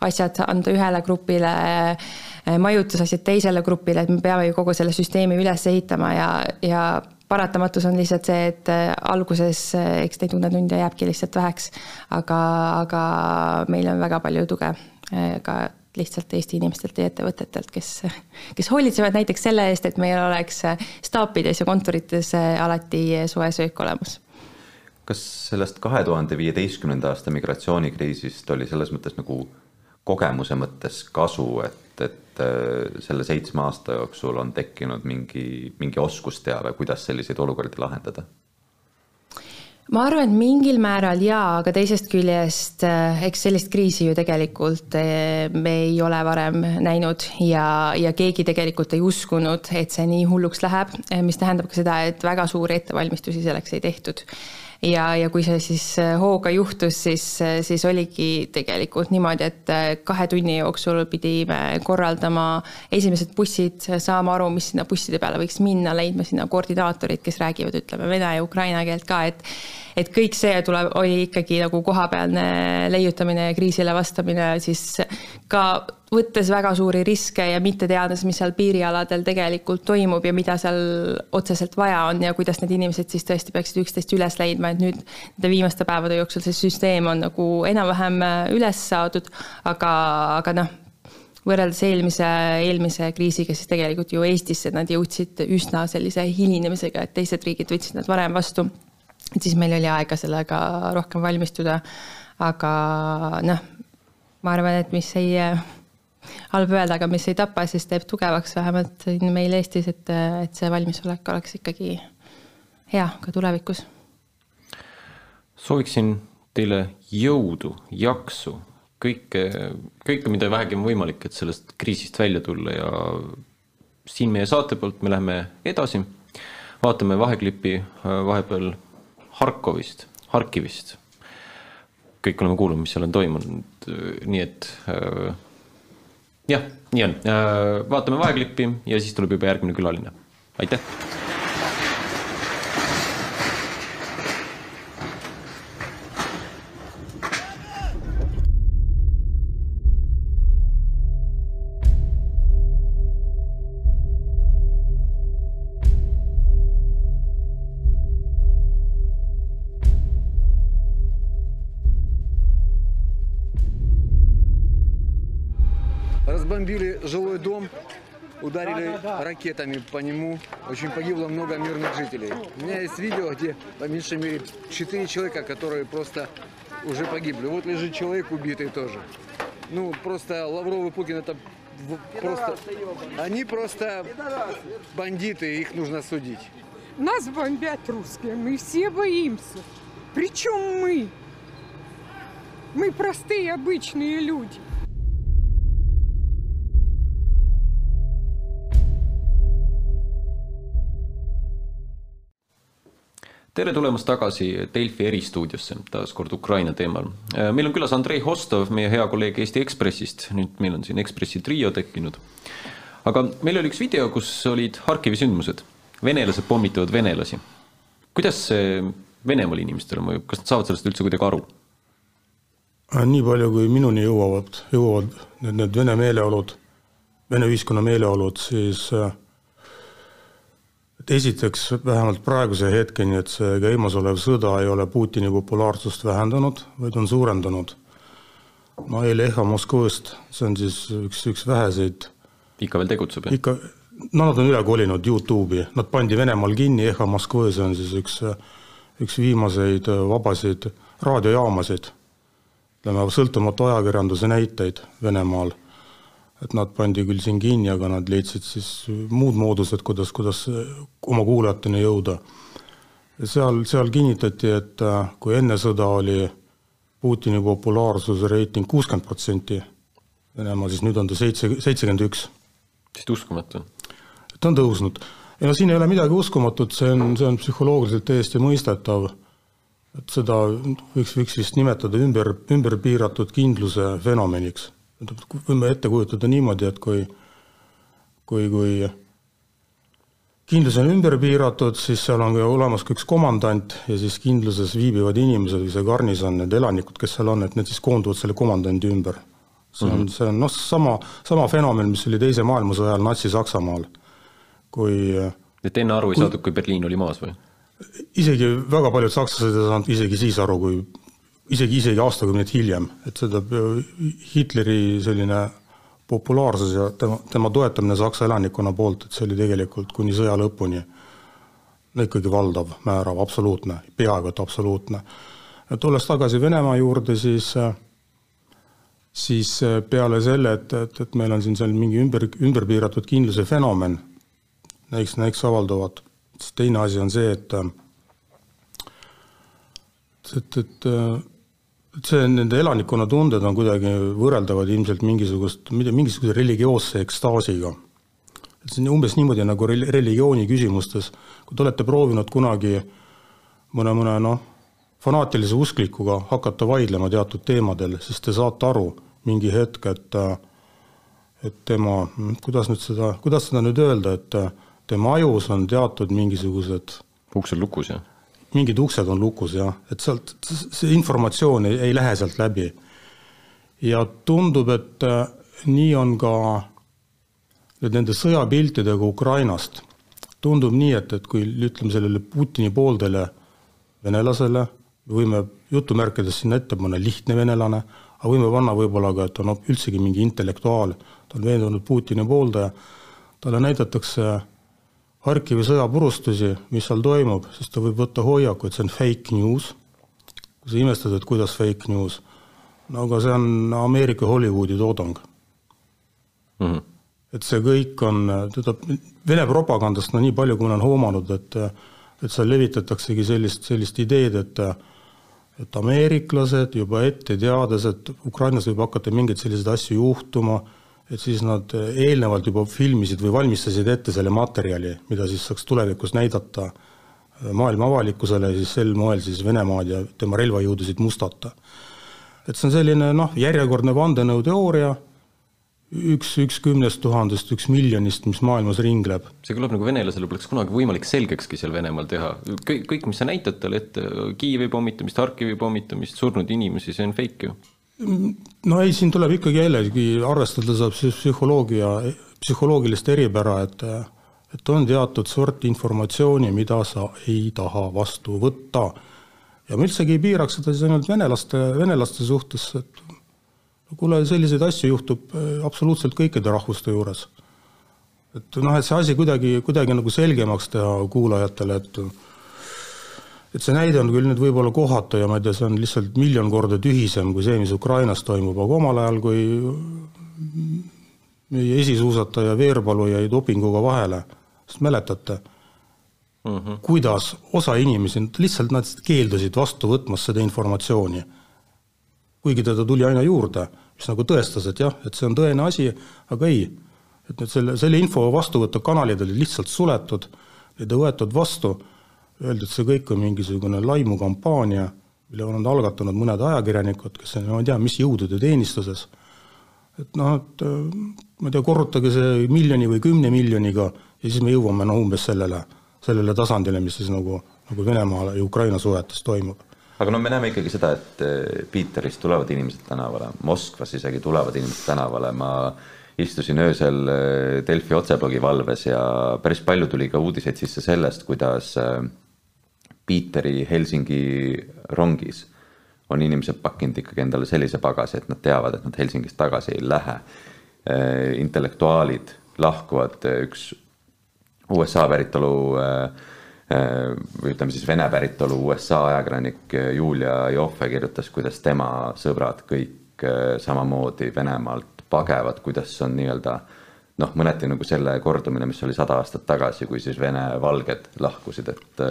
asjad anda ühele grupile majutusasjad teisele grupile, et me peame ju kogu selle süsteemi üles ehitama ja, ja paratamatus on lihtsalt see, et äh, alguses äh, eks neid unnetunde jääbki lihtsalt väheks, aga, aga meil on väga palju tuge ka lihtsalt Eesti inimestelt ja ettevõtetelt, kes, kes hoolitsevad näiteks selle eest, et meil oleks staapides ja kontorites alati soe söök olemas. Kas sellest kahe tuhande viieteistkümnenda aasta migratsioonikriisist oli selles mõttes nagu kogemuse mõttes kasu, et, et äh, selle seitsme aasta jooksul on tekkinud mingi, mingi oskusteave, kuidas selliseid olukordi lahendada? ma arvan, et mingil määral jaa, aga teisest küljest äh, eks sellist kriisi ju tegelikult äh, me ei ole varem näinud ja, ja keegi tegelikult ei uskunud, et see nii hulluks läheb, mis tähendab ka seda, et väga suuri ettevalmistusi selleks ei tehtud ja, ja kui see siis äh, hooga juhtus, siis, äh, siis oligi tegelikult niimoodi, et äh, kahe tunni jooksul pidime korraldama esimesed bussid, saama aru, mis sinna busside peale võiks minna, leidma sinna koordinaatorid, kes räägivad, ütleme, vene ja ukraina keelt ka, et et kõik see tuleb, oli ikkagi nagu kohapealne leiutamine ja kriisile vastamine, siis ka võttes väga suuri riske ja mitte teades, mis seal piirialadel tegelikult toimub ja mida seal otseselt vaja on ja kuidas need inimesed siis tõesti peaksid üksteist üles leidma, et nüüd nende viimaste päevade jooksul see süsteem on nagu enam-vähem üles saadud, aga, aga noh, võrreldes eelmise, eelmise kriisiga, siis tegelikult ju Eestisse nad jõudsid üsna sellise hilinemisega, et teised riigid võtsid nad varem vastu. Et siis meil oli aega sellega rohkem valmistuda. aga noh, ma arvan, et mis ei halb öelda, aga mis ei tapa, siis teeb tugevaks, vähemalt siin meil Eestis, et, et see valmisolek oleks ikkagi hea ka tulevikus. sooviksin teile jõudu, jaksu, kõike, kõike, mida vähegi on võimalik, et sellest kriisist välja tulla ja siin meie saate poolt me läheme edasi. vaatame vaheklipi vahepeal Harkovist, Harkivist. kõik oleme kuulnud, mis seal on toimunud, nii et jah, nii on, äh, vaatame vaheklippi ja siis tuleb juba järgmine külaline, aitäh. Разбомбили жилой дом ударили ракетами по нему. Очень погибло много мирных жителей. У меня есть видео, где по меньшей мере 4 человека, которые просто уже погибли. Вот лежит человек убитый тоже. Ну, просто Лавров и Путин это просто... Они просто бандиты, их нужно судить. Нас бомбят русские, мы все боимся. Причем мы? Мы простые, обычные люди. Tere tulemast tagasi Delfi eristuudiosse, taas kord Ukraina teemal. meil on külas Andrei Hostov, meie hea kolleeg Eesti Ekspressist, nüüd meil on siin Ekspressi trio tekkinud. aga meil oli üks video, kus olid Harkivi sündmused, venelased pommitavad venelasi. kuidas see Venemaal inimestele mõjub, kas nad saavad sellest üldse kuidagi aru? nii palju, kui minuni jõuavad, jõuavad need, need Vene meeleolud, Vene ühiskonna meeleolud, siis äh, esiteks vähemalt praeguse hetkeni, et see käimasolev sõda ei ole Putini populaarsust vähendanud, vaid on suurendanud. no eile Eha Moskvast, see on siis üks, üks väheseid ikka veel tegutseb, jah? ikka, no nad on üle kolinud Youtube'i, nad pandi Venemaal kinni, Eha Moskva, see on siis üks, üks viimaseid vabasid raadiojaamasid, ütleme, sõltumatu ajakirjanduse näiteid Venemaal. Et nad pandi küll siin kinni, aga nad leidsid siis muud moodused, kuidas, kuidas oma kuulajateni jõuda. seal, seal kinnitati, et äh, kui enne sõda oli Putini populaarsuse reiting kuuskümmend protsenti Venemaal, siis nüüd on ta seitse, seitsekümmend üks vist uskumatu. ta on tõusnud. ja no siin ei ole midagi uskumatut, see on, see on psühholoogiliselt täiesti mõistetav, et seda võiks, võiks vist nimetada ümber, ümberpiiratud kindluse fenomeniks. Võime ette kujutada niimoodi, et kui, kui, kui kindlus on ümber piiratud, siis seal on olemas ka üks komandant ja siis kindluses viibivad inimesed või see garnison, need elanikud, kes seal on, et need siis koonduvad selle komandandi ümber. See on, see on noh, sama, sama fenomen, mis oli Teise maailmasõja ajal Natsi-Saksamaal, kui et enne aru ei kui, saadud, kui Berliin oli maas või? isegi väga paljud sakslased ei saanud isegi siis aru, kui isegi, isegi aastakümneid hiljem, et seda Hitleri selline populaarsus ja tema, tema toetamine Saksa elanikkonna poolt, et see oli tegelikult kuni sõja lõpuni no ikkagi valdav, määrav, absoluutne, peaaegu et absoluutne. tulles tagasi Venemaa juurde, siis siis peale selle, et, et, et meil on siin seal mingi ümber, ümberpiiratud kindluse fenomen, näiks, näiks avalduvad, siis teine asi on see, et et, et, et see, nende elanikkonnatunded on kuidagi võrreldavad ilmselt mingisugust, mingisuguse religioosse ekstaasiga. see on umbes niimoodi nagu religiooni küsimustes, kui te olete proovinud kunagi mõne, mõne noh, fanaatilise usklikuga hakata vaidlema teatud teemadel, siis te saate aru mingi hetk, et et tema, kuidas nüüd seda, kuidas seda nüüd öelda, et tema ajus on teatud mingisugused uksed lukus, jah? Mingid uksed on lukus, jah, et sealt see informatsioon ei, ei lähe sealt läbi. ja tundub, et nii on ka nüüd nende sõjapiltidega Ukrainast. tundub nii, et, et kui ütleme sellele Putini pooldele venelasele, võime jutumärkides sinna ette panna lihtne venelane, aga võime panna võib-olla ka, et on üldsegi mingi intellektuaal, ta on veendunud Putini pooldaja, talle näidatakse Harkivi sõjapurustusi, mis seal toimub, siis ta võib võtta hoiaku, et see on fake news. kui sa imestad, et kuidas fake news, no aga see on Ameerika Hollywoodi toodang mm. -hmm. et see kõik on, teda, Vene propagandast no nii palju, kui ma olen hoomanud, et et seal levitataksegi sellist, sellist ideed, et et ameeriklased juba ette teades, et Ukrainas võib hakata mingeid selliseid asju juhtuma, et siis nad eelnevalt juba filmisid või valmistasid ette selle materjali, mida siis saaks tulevikus näidata maailma avalikkusele ja siis sel moel siis Venemaad ja tema relvajõudusid mustata. et see on selline noh, järjekordne vandenõuteooria, üks, üks kümnest tuhandest, üks miljonist, mis maailmas ringleb. see kõlab nagu venelasele poleks kunagi võimalik selgekski seal Venemaal teha. kõik, kõik, mis sa näitad talle ette, Kiievi pommitamist, Harkivi pommitamist, surnud inimesi, see on fake ju. No ei, siin tuleb ikkagi jällegi arvestada saab siis psühholoogia, psühholoogilist eripära, et et on teatud sorti informatsiooni, mida sa ei taha vastu võtta. ja ma üldsegi ei piiraks seda siis ainult venelaste, venelaste suhtes, et kuule, selliseid asju juhtub absoluutselt kõikide rahvuste juures. et noh, et see asi kuidagi, kuidagi nagu selgemaks teha kuulajatele, et et see näide on küll nüüd võib-olla kohatu ja ma ei tea, see on lihtsalt miljon korda tühisem kui see, mis Ukrainas toimub, aga omal ajal, kui meie esisuusataja Veerpalu jäi dopinguga vahele, sest mäletate mm, -hmm. kuidas osa inimesi, lihtsalt nad keeldusid vastu võtmas seda informatsiooni. kuigi teda tuli aina juurde, mis nagu tõestas, et jah, et see on tõene asi, aga ei, et nüüd selle, selle info vastuvõtukanalid olid lihtsalt suletud, neid ei võetud vastu, öeldi, et see kõik on mingisugune laimukampaania, mille on algatanud mõned ajakirjanikud, kes on, ma ei tea, mis jõudude teenistuses et noh, et äh, ma ei tea, korrutage see miljoni või kümne miljoniga ja siis me jõuame noh, umbes sellele, sellele tasandile, mis siis nagu, nagu Venemaa ja Ukraina suhetes toimub. aga no me näeme ikkagi seda, et äh, Piiteris tulevad inimesed tänavale, Moskvas isegi tulevad inimesed tänavale, ma istusin öösel äh, Delfi otseblogi valves ja päris palju tuli ka uudiseid sisse sellest, kuidas Piiteri Helsingi rongis on inimesed pakkinud ikkagi endale sellise pagasi, et nad teavad, et nad Helsingist tagasi ei lähe. Äh, intellektuaalid lahkuvad, üks USA päritolu äh, äh, või ütleme siis Vene päritolu USA ajakirjanik Julia Joffe kirjutas, kuidas tema sõbrad kõik samamoodi Venemaalt pagevad, kuidas on nii-öelda noh, mõneti nagu selle kordumine, mis oli sada aastat tagasi, kui siis Vene valged lahkusid, et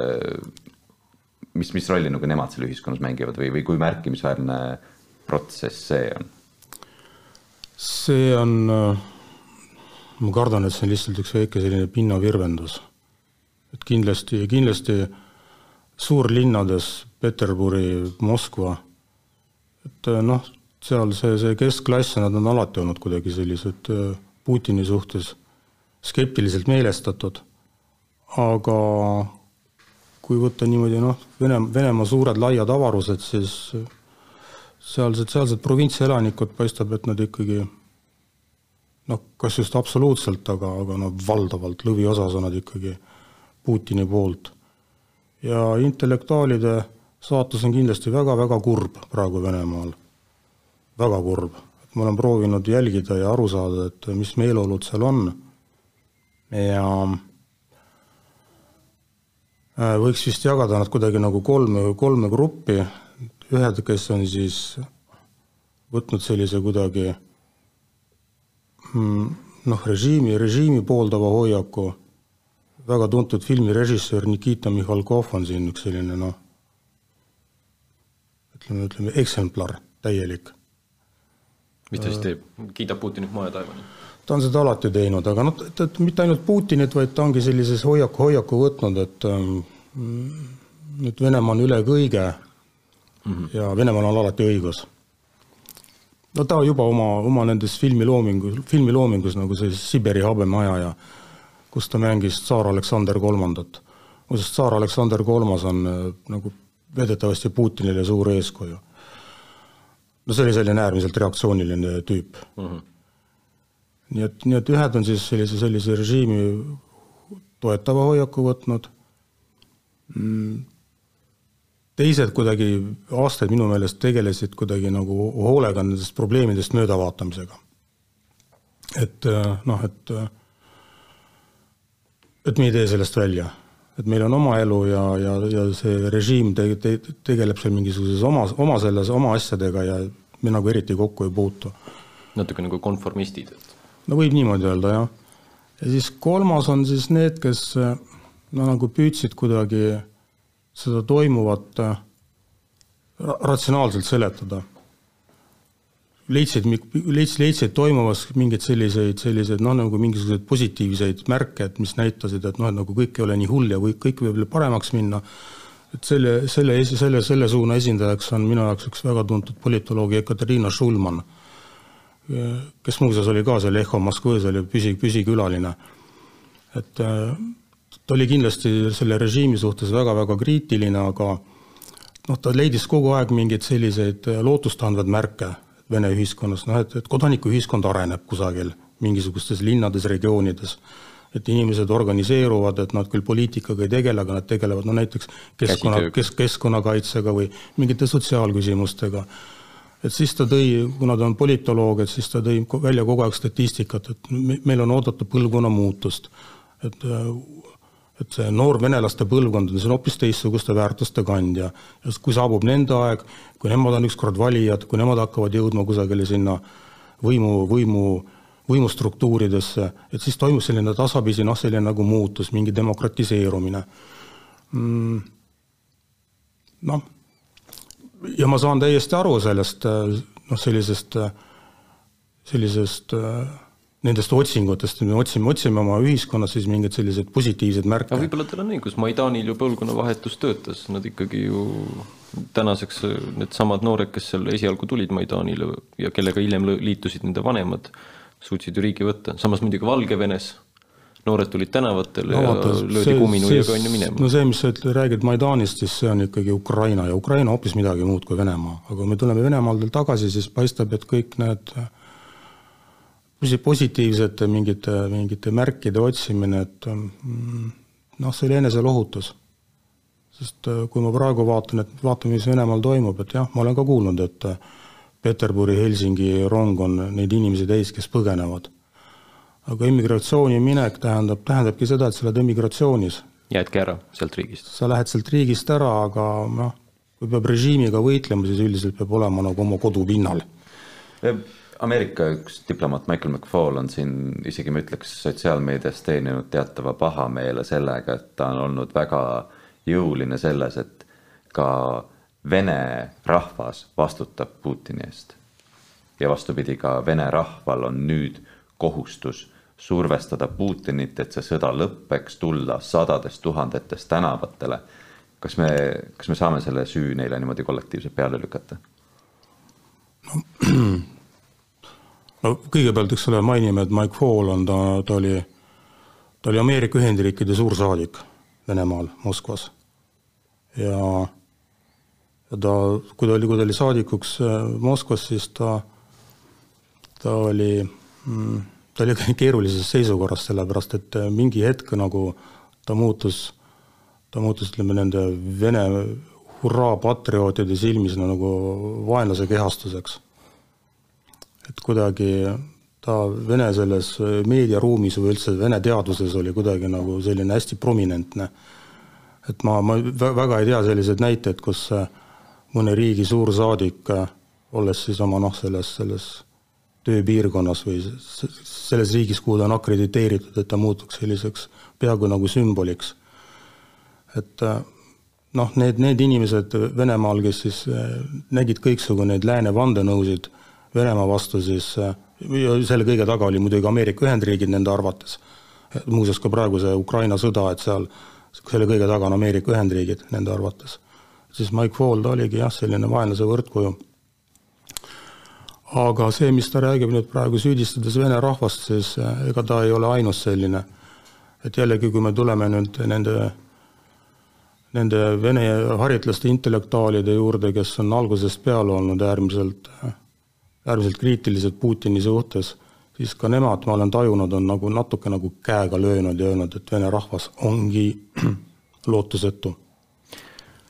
mis, mis rolli nagu nemad seal ühiskonnas mängivad või, või kui märkimisväärne protsess see on? see on, ma kardan, et see on lihtsalt üks väike selline pinnavirvendus. et kindlasti, kindlasti suurlinnades, Peterburi, Moskva, et noh, seal see, see keskklass, nad on alati olnud kuidagi sellised Putini suhtes skeptiliselt meelestatud, aga kui võtta niimoodi noh, Vene, Venemaa suured laiad avarused, siis sealsed, sealsed provintsielanikud paistab, et nad ikkagi noh, kas just absoluutselt, aga, aga noh, valdavalt lõviosas on nad ikkagi Putini poolt. ja intellektuaalide saatus on kindlasti väga-väga kurb praegu Venemaal, väga kurb. ma olen proovinud jälgida ja aru saada, et mis meeleolud seal on ja võiks vist jagada nad kuidagi nagu kolme, kolme gruppi, ühed, kes on siis võtnud sellise kuidagi mm, noh, režiimi, režiimi pooldava hoiaku, väga tuntud filmirežissöör Nikita Mihhalkov on siin üks selline noh, ütleme, ütleme eksemplar, täielik. mis ta siis teeb, kiidab Putinit ja taevani? Ta on seda alati teinud, aga noh, et, et mitte ainult Putinit, vaid ta ongi sellises hoiaku, hoiaku võtnud, et ähm, nüüd Venemaa on üle kõige mm -hmm. ja Venemaal on alati õigus. no ta juba oma, oma nendes filmiloomingus, filmiloomingus nagu see Siberi habemaja ja kus ta mängis tsaar Aleksander Kolmandat. muuseas, tsaar Aleksander Kolmas on äh, nagu väidetavasti Putinile suur eeskuju. no see oli selline äärmiselt reaktsiooniline tüüp mm. -hmm nii et, nii et ühed on siis sellise, sellise režiimi toetava hoiaku võtnud, mm, teised kuidagi aastaid minu meelest tegelesid kuidagi nagu hoolega nendest probleemidest möödavaatamisega. et äh, noh, et äh, et me ei tee sellest välja, et meil on oma elu ja, ja, ja see režiim te, te, tegeleb seal mingisuguses oma, oma selles, oma asjadega ja me nagu eriti kokku ei puutu. natuke nagu konformistid, et no võib niimoodi öelda, jah. ja siis kolmas on siis need, kes no nagu püüdsid kuidagi seda toimuvat äh, ratsionaalselt seletada. leidsid, leidsid, leidsid toimuvas mingeid selliseid, selliseid noh, nagu mingisuguseid positiivseid märke, et mis näitasid, et noh, et nagu kõik ei ole nii hull ja kõik, kõik võib veel paremaks minna. et selle, selle, selle, selle suuna esindajaks on minu jaoks üks väga tuntud politoloog Ekaterina Schulman kes muuseas oli ka seal Eho Moskvõs, oli püsi, püsikülaline. et äh, ta oli kindlasti selle režiimi suhtes väga-väga kriitiline, aga noh, ta leidis kogu aeg mingeid selliseid äh, lootustandvaid märke Vene ühiskonnas, noh et, et kodanikuühiskond areneb kusagil mingisugustes linnades, regioonides. Et inimesed organiseeruvad, et nad küll poliitikaga ei tegele, aga nad tegelevad no näiteks keskkonna, kes, keskkonnakaitsega või mingite sotsiaalküsimustega et siis ta tõi, kuna ta on politoloog, et siis ta tõi välja kogu aeg statistikat, et meil on oodata põlvkonna muutust. et, et see noor venelaste põlvkond on, on hoopis teistsuguste väärtuste kandja. ja kui saabub nende aeg, kui nemad on ükskord valijad, kui nemad hakkavad jõudma kusagile sinna võimu, võimu, võimustruktuuridesse, et siis toimub selline tasapisi noh, selline nagu muutus, mingi demokratiseerumine mm,. noh ja ma saan täiesti aru sellest noh, sellisest, sellisest nendest otsingutest, me otsime, otsime oma ühiskonnas siis mingeid selliseid positiivseid märke. aga võib-olla teil on õigus, Maidanil ju põlvkonnavahetus töötas, nad ikkagi ju tänaseks needsamad noored, kes seal esialgu tulid Maidanile ja kellega hiljem liitusid nende vanemad, suutsid ju riigi võtta, samas muidugi Valgevenes noored tulid tänavatele no, ja vaata, löödi kumminuiaga on ju minema. no see, mis sa ütled, räägid Maidanist, siis see on ikkagi Ukraina ja Ukraina hoopis midagi muud kui Venemaa, aga kui me tuleme Venemaalt veel tagasi, siis paistab, et kõik need positiivsete mingite, mingite märkide otsimine, et mm, noh, see oli eneselohutus. sest äh, kui ma praegu vaatan, et vaatame, mis Venemaal toimub, et jah, ma olen ka kuulnud, et äh, Peterburi, Helsingi rong on neid inimesi täis, kes põgenevad aga immigratsiooni minek tähendab, tähendabki seda, et sa oled immigratsioonis. jäädki ära sealt riigist? sa lähed sealt riigist ära, aga noh, kui peab režiimiga võitlema, siis üldiselt peab olema nagu oma kodupinnal. Ameerika üks diplomaat Michael McFaul on siin isegi ma ütleks sotsiaalmeedias teeninud teatava pahameele sellega, et ta on olnud väga jõuline selles, et ka Vene rahvas vastutab Putini eest. ja vastupidi, ka Vene rahval on nüüd kohustus survestada Putinit, et see sõda lõpeks, tulla sadades tuhandetes tänavatele. kas me, kas me saame selle süü neile niimoodi kollektiivselt peale lükata? no, no kõigepealt, eks ole, mainime, et Mike Fall on, ta, ta oli, ta oli Ameerika Ühendriikide suursaadik Venemaal, Moskvas. ja, ja ta, kui ta oli, kui ta oli saadikuks äh, Moskvas, siis ta, ta oli mm, ta oli keerulises seisukorras, sellepärast et äh, mingi hetk nagu ta muutus, ta muutus, ütleme, nende Vene hurraa patriootide silmis nagu vaenlase kehastuseks. et kuidagi ta Vene selles meediaruumis või üldse Vene teaduses oli kuidagi nagu selline hästi prominentne. et ma, ma väga ei tea selliseid näiteid, kus äh, mõne riigi suursaadik, äh, olles siis oma noh, selles, selles tööpiirkonnas või selles riigis, kuhu ta on akrediteeritud, et ta muutuks selliseks peaaegu nagu sümboliks. et äh, noh, need, need inimesed Venemaal, kes siis äh, nägid kõiksugu neid lääne vandenõusid Venemaa vastu, siis äh, selle kõige taga oli muidugi Ameerika Ühendriigid nende arvates. muuseas ka praegu see Ukraina sõda, et seal selle kõige taga on Ameerika Ühendriigid nende arvates. siis Mike Fall, ta oligi jah, selline vaenlase võrdkuju aga see, mis ta räägib nüüd praegu süüdistades vene rahvast, siis eh, ega ta ei ole ainus selline. et jällegi, kui me tuleme nüüd nende, nende vene haritlaste intellektuaalide juurde, kes on algusest peale olnud äärmiselt, äärmiselt kriitilised Putini suhtes, siis ka nemad, ma olen tajunud, on nagu natuke nagu käega löönud ja öelnud, et vene rahvas ongi lootusetu.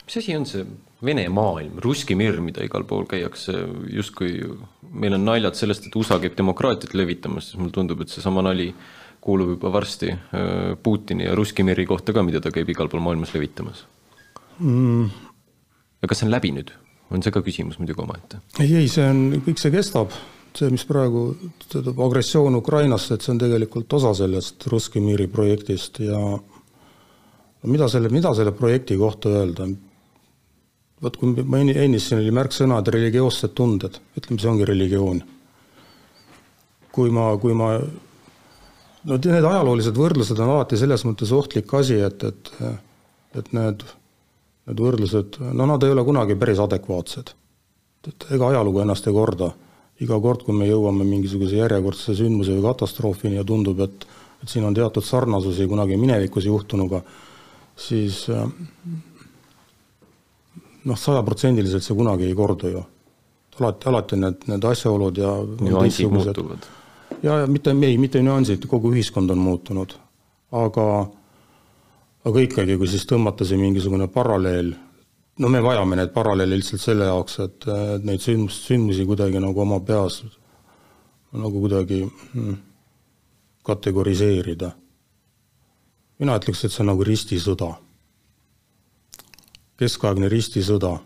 mis asi on see Vene maailm, Russki mir, mida igal pool käiakse, justkui meil on naljad sellest, et USA käib demokraatiat levitamas, siis mulle tundub, et seesama nali kuulub juba varsti äh, Putini ja Russki miri kohta ka, mida ta käib igal pool maailmas levitamas. Mm.. ja kas see on läbi nüüd, on see ka küsimus muidugi omaette? ei, ei, see on, kõik see kestab, see, mis praegu tähendab agressioon Ukrainasse, et see on tegelikult osa sellest Russki miri projektist ja mida selle, mida selle projekti kohta öelda, vot kui ma ennist siin oli märksõnad religioossed tunded, ütleme, see ongi religioon. kui ma, kui ma, no need ajaloolised võrdlused on alati selles mõttes ohtlik asi, et, et, et need, need võrdlused, no nad ei ole kunagi päris adekvaatsed. et ega ajalugu ennast ei korda. iga kord, kui me jõuame mingisuguse järjekordse sündmuse või katastroofini ja tundub, et, et siin on teatud sarnasusi kunagi minevikus juhtunuga, siis noh, sajaprotsendiliselt see kunagi ei kordu ju. alati, alati need, need asjaolud ja nüansid muutuvad. ja, ja mitte, ei, mitte nüansid, kogu ühiskond on muutunud. aga, aga ikkagi, kui siis tõmmata see mingisugune paralleel no me vajame neid paralleele lihtsalt selle jaoks, et, neid sündmus, sündmusi kuidagi nagu oma peas nagu kuidagi hmm, kategoriseerida. mina ütleks, et see on nagu ristisõda. Keskaegne ristisõda.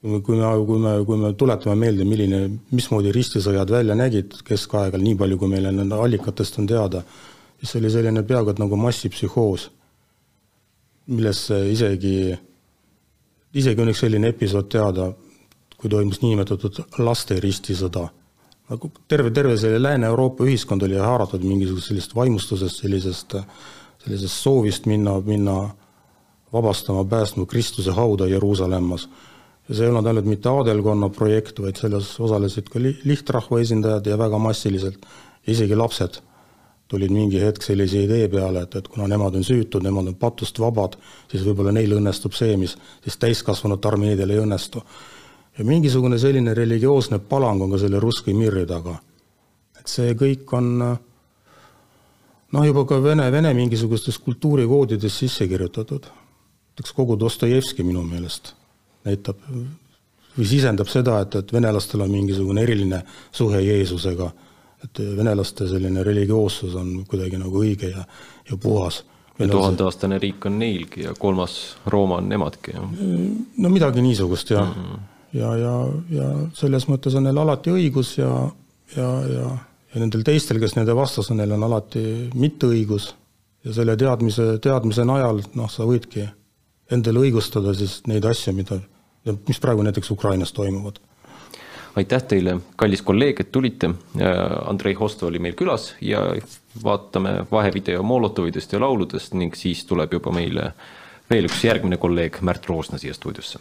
kui me, kui me, kui me, tuletame meelde, milline, mismoodi ristisõjad välja nägid keskaegal, nii palju, kui meile nende allikatest on teada, siis see oli selline peaaegu et nagu massipsühhoos, millesse isegi, isegi on üks selline episood teada, kui toimus niinimetatud laste ristisõda nagu terve, terve see Lääne-Euroopa ühiskond oli haaratud mingisugusest sellisest vaimustusest, sellisest, sellisest soovist minna, minna vabastama, päästma Kristuse hauda Jeruusalemmas. ja see ei olnud ainult mitte aadelkonna projekt, vaid selles osalesid ka li-, lihtrahva esindajad ja väga massiliselt, isegi lapsed tulid mingi hetk sellise idee peale, et, et kuna nemad on süütud, nemad on patust vabad, siis võib-olla neil õnnestub see, mis siis täiskasvanute armeedel ei õnnestu ja mingisugune selline religioosne palang on ka selle Russki Mirri taga. et see kõik on noh, juba ka vene, vene mingisugustes kultuurikoodides sisse kirjutatud. Näiteks kogu Dostojevski minu meelest näitab või sisendab seda, et, et venelastel on mingisugune eriline suhe Jeesusega, et venelaste selline religioossus on kuidagi nagu õige ja, ja puhas ja tuhandeaastane riik on neilgi ja kolmas Rooma on nemadki, jah? no midagi niisugust, jah mm. -hmm ja, ja, ja selles mõttes on neil alati õigus ja, ja, ja, ja nendel teistel, kes nende vastas on, neil on alati mitteõigus ja selle teadmise, teadmise najal noh, sa võidki endale õigustada siis neid asju, mida, mis praegu näiteks Ukrainas toimuvad aitäh teile, kallis kolleeg, et tulite. Andrei Hosto oli meil külas ja vaatame vahevideo Molotovidest ja lauludest ning siis tuleb juba meile veel üks järgmine kolleeg Märt Roosna siia stuudiosse.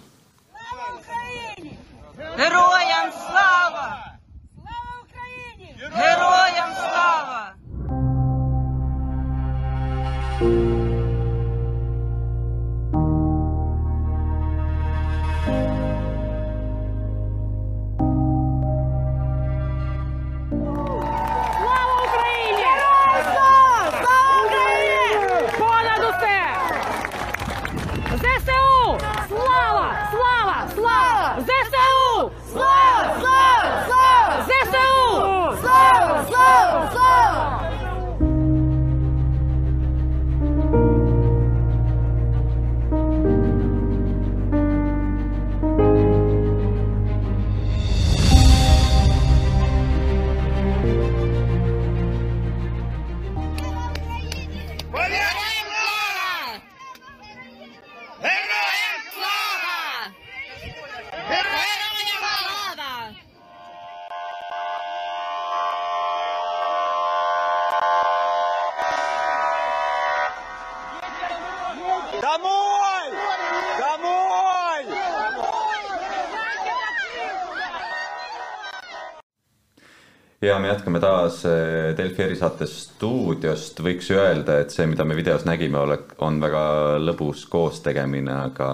ja me jätkame taas eh, Delfi erisaate stuudiost, võiks öelda, et see, mida me videos nägime, ole, on väga lõbus koostegemine, aga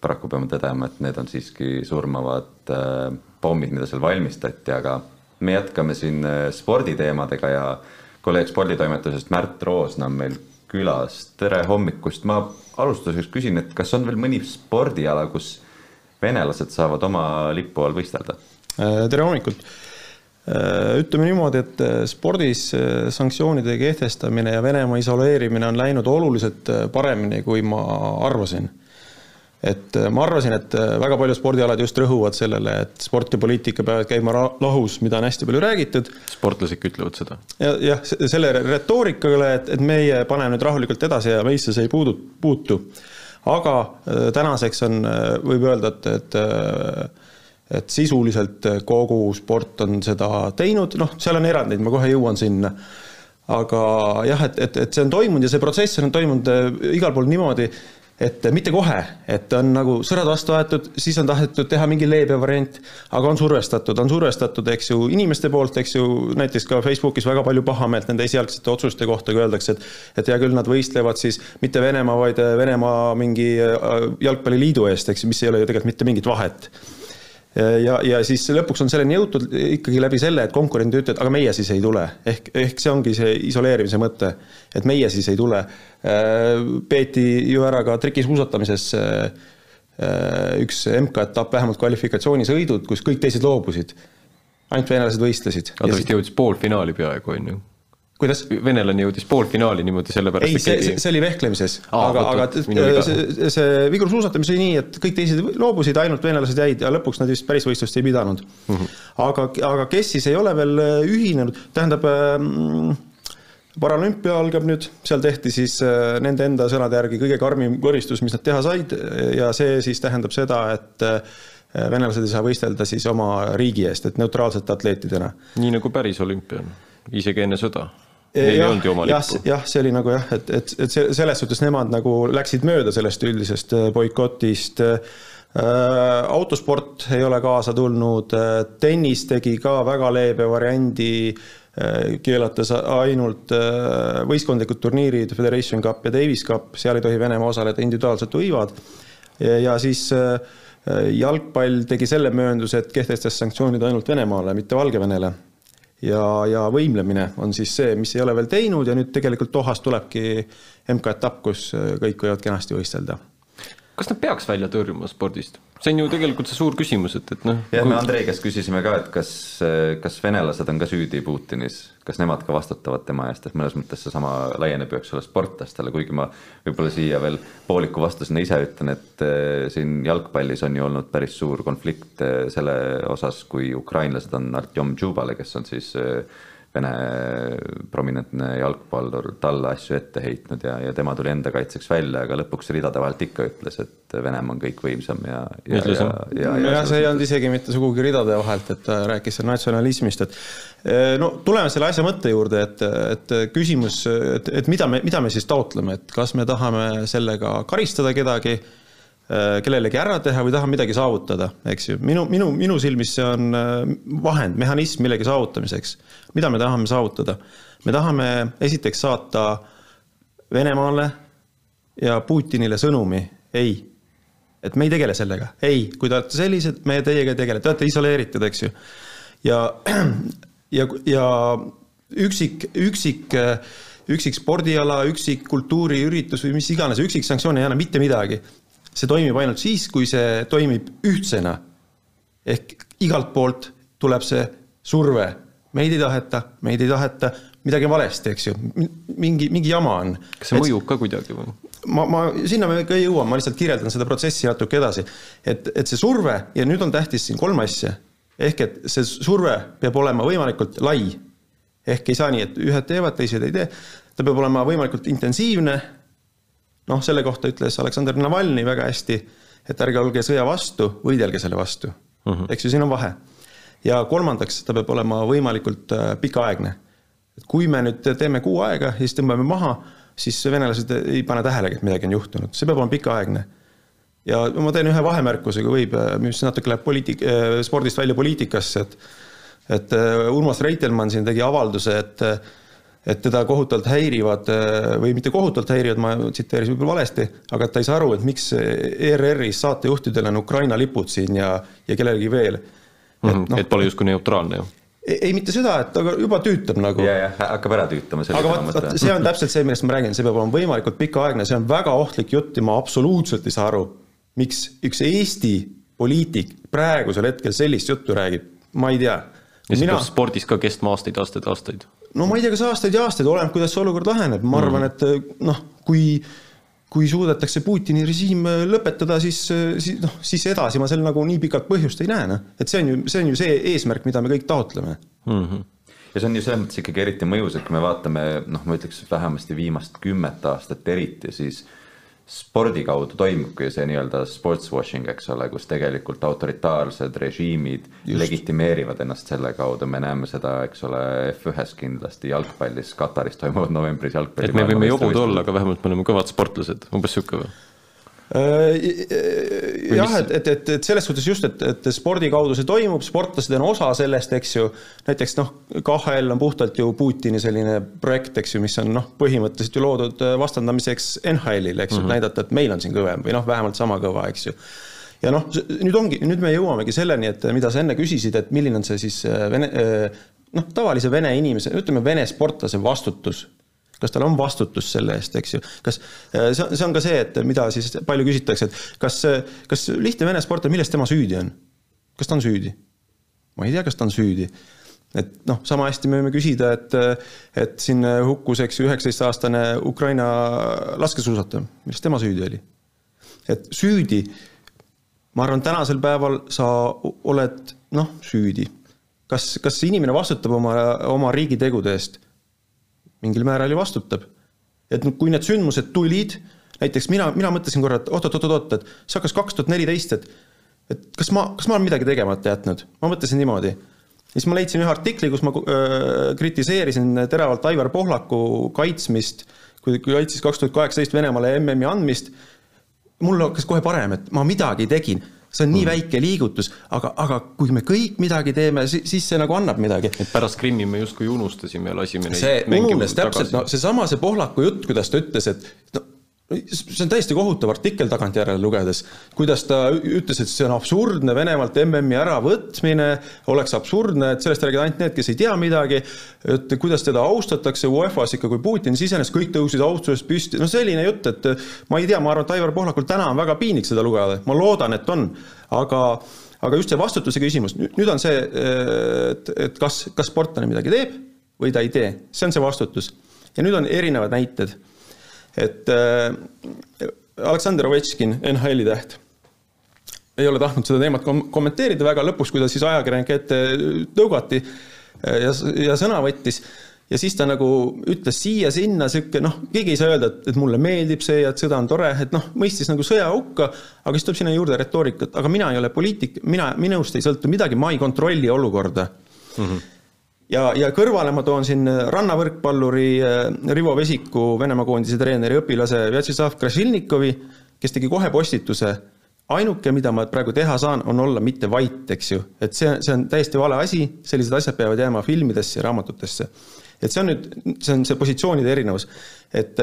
paraku peame tõdema, et need on siiski surmavad äh, pommid, mida seal valmistati, aga me jätkame siin äh, sporditeemadega ja kolleeg sporditoimetusest Märt Roosna on meil külas. tere hommikust, ma alustuseks küsin, et kas on veel mõni spordiala, kus venelased saavad oma lipu all võistelda? tere hommikut ütleme niimoodi, et spordis sanktsioonide kehtestamine ja Venemaa isoleerimine on läinud oluliselt paremini, kui ma arvasin. et ma arvasin, et väga paljud spordialad just rõhuvad sellele, et sport ja poliitika peavad käima lahus, mida on hästi palju räägitud. sportlasedki ütlevad seda. ja, jah, selle retoorikale, et, et meie paneme nüüd rahulikult edasi ja meisse see ei puudu, puutu. aga tänaseks on, võib öelda, et, et et sisuliselt kogu sport on seda teinud, noh, seal on erandeid, ma kohe jõuan sinna. aga jah, et, et, et see on toimunud ja see protsess on toimunud igal pool niimoodi, et mitte kohe, et on nagu sõrad vastu aetud, siis on tahetud teha mingi leebe variant, aga on survestatud, on survestatud, eks ju, inimeste poolt, eks ju, näiteks ka Facebookis väga palju pahameelt nende esialgsete otsuste kohta, kui öeldakse, et et hea küll, nad võistlevad siis mitte Venemaa, vaid Venemaa mingi jalgpalliliidu eest, eks ju, mis ei ole ju tegelikult mitte mingit vahet ja, ja siis lõpuks on selleni jõutud ikkagi läbi selle, et konkurendid ütlevad, aga meie siis ei tule. ehk, ehk see ongi see isoleerimise mõte, et meie siis ei tule. peeti ju ära ka trikisuusatamises üks MK-etapp, vähemalt kvalifikatsioonisõidud, kus kõik teised loobusid. ainult venelased võistlesid. ta vist jõudis poolfinaali peaaegu, on ju kuidas? venelane jõudis poolfinaali niimoodi sellepärast. ei, see, see, see oli vehklemises, aga, aga see, see vigursuusatamis oli nii, et kõik teised loobusid, ainult venelased jäid ja lõpuks nad vist päris võistlust ei pidanud mm. -hmm. aga, aga kes siis ei ole veel äh, ühinenud, tähendab äh, paralümpia algab nüüd, seal tehti siis äh, nende enda sõnade järgi kõige karmim koristus, mis nad teha said ja see siis tähendab seda, et äh, venelased ei saa võistelda siis oma riigi eest, et neutraalsete atleetidena. nii nagu päris olümpia, isegi enne sõda ei olnud ju oma lippu. jah, see oli nagu jah, et, et, et selles suhtes nemad nagu läksid mööda sellest üldisest äh, boikotist äh,. autosport ei ole kaasa tulnud, äh, tennis tegi ka väga leebe variandi keelates ainult võistkondlikud turniirid, Federation Cup ja Davis Cup, seal ei tohi Venemaa osaleda, individuaalselt võivad. ja siis jalgpall tegi selle möönduse, et kehtestas sanktsioonid ainult Venemaale, mitte Valgevenele ja, ja võimlemine on siis see, mis ei ole veel teinud ja nüüd tegelikult Dohas tulebki MK-etapp, kus kõik võivad kenasti võistelda. Kas nad peaks välja tõrjuma spordist? see on ju tegelikult see suur küsimus, et, et noh. jah, me Andrei käest küsisime ka, et kas, kas venelased on ka süüdi Putinis, kas nemad ka vastutavad tema eest, et mõnes mõttes seesama laieneb ju, eks ole, sportlastele, kuigi ma võib-olla siia veel pooliku vastusena ise ütlen, et eh, siin jalgpallis on ju olnud päris suur konflikt eh, selle osas, kui ukrainlased on Artjom Džubale, kes on siis äh, Vene prominentne jalgpallur talle asju ette heitnud ja, ja tema tuli enda kaitseks välja, aga lõpuks ridade vahelt ikka ütles, et Venemaa on kõikvõimsam ja, ja, ja, ja, ja, ja see ei olnud isegi mitte sugugi ridade vahelt, et ta rääkis seal natsionalismist, et eh, no tuleme selle asja mõtte juurde, et, et küsimus, et, et mida me, mida me siis taotleme, et kas me tahame sellega karistada kedagi kellelegi ära teha või tahan midagi saavutada, eks ju. minu, minu, minu silmis see on äh, vahend, mehhanism millegi saavutamiseks. mida me tahame saavutada? me tahame esiteks saata Venemaale ja Putinile sõnumi, ei, et me ei tegele sellega, ei, kui te olete sellised, me teiega ei tegele, te olete isoleeritud, eks ju. ja, ja, ja üksik, üksik üksik spordiala, üksik kultuuriüritus või mis iganes, üksik sanktsioon ei anna mitte midagi see toimib ainult siis, kui see toimib ühtsena. ehk igalt poolt tuleb see surve, meid ei taheta, meid ei taheta, midagi on valesti, eks ju, mingi, mingi jama on. kas see mõjub ka kuidagi või? ma, ma, sinna me ka ei jõua, ma lihtsalt kirjeldan seda protsessi natuke edasi. et, et see surve ja nüüd on tähtis siin kolm asja. ehk et see surve peab olema võimalikult lai. ehk ei saa nii, et ühed teevad, teised ei tee. ta peab olema võimalikult intensiivne noh, selle kohta ütles Aleksandr Navalnõi väga hästi, et ärge olge sõja vastu, võidelge selle vastu uh. -huh. eks ju, siin on vahe. ja kolmandaks, ta peab olema võimalikult äh, pikaaegne. et kui me nüüd teeme kuu aega ja siis tõmbame maha, siis venelased ei pane tähelegi, et midagi on juhtunud, see peab olema pikaaegne. ja ma teen ühe vahemärkuse, kui võib, äh, mis natuke läheb poliitik-, äh, spordist välja poliitikasse, et et Urmas Reitelmann siin tegi avalduse, et et teda kohutavalt häirivad või mitte kohutavalt häirivad, ma tsiteerisin võib-olla valesti, aga et ta ei saa aru, et miks ERR-is saatejuhtidel on Ukraina lipud siin ja, ja kellelgi veel. et, mm, no, et pole justkui neutraalne ju ei, mitte seda, et aga juba tüütab nagu. ja, ja hakkab ära tüütama. aga vot, vot see on täpselt see, millest ma räägin, see peab olema võimalikult pikaaegne, see on väga ohtlik jutt ja ma absoluutselt ei saa aru, miks üks Eesti poliitik praegusel hetkel sellist juttu räägib, ma ei tea. ja see mina... peab spordis ka kestma aastaid, aastaid, aastaid no ma ei tea, kas aastaid ja aastaid, oleneb, kuidas see olukord laheneb, ma arvan, et noh, kui kui suudetakse Putini režiim lõpetada, siis, siis noh, siis edasi ma seal nagu nii pikalt põhjust ei näe, noh. et see on ju, see on ju see eesmärk, mida me kõik taotleme mm. -hmm. ja see on ju selles mõttes ikkagi eriti mõjus, et kui me vaatame, noh, ma ütleks vähemasti viimast kümmet aastat eriti, siis spordi kaudu toimubki see nii-öelda sports washing, eks ole, kus tegelikult autoritaarsed režiimid Just. legitimeerivad ennast selle kaudu, me näeme seda, eks ole, F1-s kindlasti, jalgpallis, Kataris toimuvad novembris jalgpalli. et me võime jobud olla, aga vähemalt me oleme kõvad sportlased, umbes sihuke või? Äh, jah, et, et, et, et selles suhtes just, et, et spordi kaudu see toimub, sportlased on osa sellest, eks ju. näiteks noh, KHL on puhtalt ju Putini selline projekt, eks ju, mis on noh, põhimõtteliselt ju loodud äh, vastandamiseks NHL-ile, eks ju mm -hmm., näidata, et meil on siin kõvem või noh, vähemalt sama kõva, eks ju ja noh, nüüd ongi, nüüd me jõuamegi selleni, et mida sa enne küsisid, et milline on see siis äh, vene, noh, tavalise vene inimese, ütleme vene sportlase vastutus kas tal on vastutus selle eest, eks ju. kas, see, see on ka see, et mida siis palju küsitakse, et kas, kas lihtne vene sportlane, milles tema süüdi on? kas ta on süüdi? ma ei tea, kas ta on süüdi et noh, sama hästi me võime küsida, et, et siin hukkus, eks ju, üheksateistaastane Ukraina laskesuusataja, milles tema süüdi oli? et süüdi, ma arvan, tänasel päeval sa oled noh, süüdi. kas, kas inimene vastutab oma, oma riigi tegude eest? Mingil määral ju vastutab. et kui need sündmused tulid, näiteks mina, mina mõtlesin korra, et oot-oot-oot-oot, et see hakkas kaks tuhat neliteist, et et kas ma, kas ma olen midagi tegemata jätnud, ma mõtlesin niimoodi siis ma leidsin ühe artikli, kus ma öö, kritiseerisin teravalt Aivar Pohlaku kaitsmist, kui, kui kaitses kaks tuhat kaheksateist Venemaale MM-i andmist. mul hakkas kohe parem, et ma midagi tegin, see on nii mm. väike liigutus, aga, aga kui me kõik midagi teeme, siis see nagu annab midagi. et pärast Krimmi me justkui unustasime ja lasime neid see ununes täpselt, no seesama see Pohlaku jutt, kuidas ta ütles, et no see on täiesti kohutav artikkel tagantjärele lugedes, kuidas ta ütles, et see on absurdne Venemaalt MM-i äravõtmine, oleks absurdne, et sellest räägivad ainult need, kes ei tea midagi, et kuidas teda austatakse UEFA-s ikka, kui Putin sisenes, kõik tõusid austusest püsti, no selline jutt, et ma ei tea, ma arvan, et Aivar Pohlakul täna on väga piinlik seda lugeda, ma loodan, et on, aga aga just see vastutuse küsimus, nüüd on see, et, et kas, kas sportlane midagi teeb või ta ei tee, see on see vastutus. ja nüüd on erinevad näited et äh, Aleksandr Ovečkin, NHL-i täht, ei ole tahtnud seda teemat kom kommenteerida väga, lõpus, kui ta siis ajakirjanike ette tõugati äh, ja, ja sõna võttis, ja siis ta nagu ütles siia-sinna sihuke noh, keegi ei saa öelda, et, et mulle meeldib see ja et sõda on tore, et noh, mõistis nagu sõja hukka, aga siis tuleb sinna juurde retoorikat, aga mina ei ole poliitik, mina, minust ei sõltu midagi, ma ei kontrolli olukorda. Mm. -hmm ja, ja kõrvale ma toon siin rannavõrkpalluri äh, Rivo Vesiku Venemaa koondise treeneri õpilase Vjatšeslav Krasilnikovi, kes tegi kohe postituse. ainuke, mida ma praegu teha saan, on olla mitte vait, eks ju, et see, see on täiesti vale asi, sellised asjad peavad jääma filmidesse ja raamatutesse. et see on nüüd, see on see positsioonide erinevus, et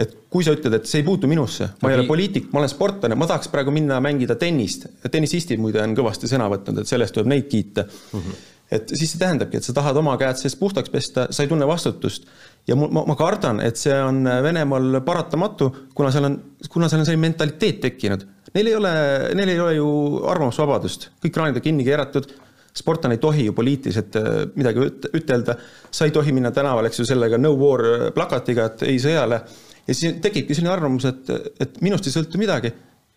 et kui sa ütled, et see ei puutu minusse, ma ei ole poliitik, ma olen sportlane, ma tahaks praegu minna mängida tennist, tennisistid muide on kõvasti sõna võtnud, et sellest tuleb neid kiita mm. -hmm et siis see tähendabki, et sa tahad oma käed seest puhtaks pesta, sa ei tunne vastutust. ja mul, ma, ma kardan, et see on Venemaal paratamatu, kuna seal on, kuna seal on selline mentaliteet tekkinud. Neil ei ole, neil ei ole ju arvamusvabadust, kõik kraanid on kinni keeratud, sportlane ei tohi ju poliitiliselt äh, midagi ütelda, sa ei tohi minna tänavale, eks ju, sellega no war plakatiga, et ei sõjale. ja siis tekibki selline arvamus, et, et minust ei sõltu midagi.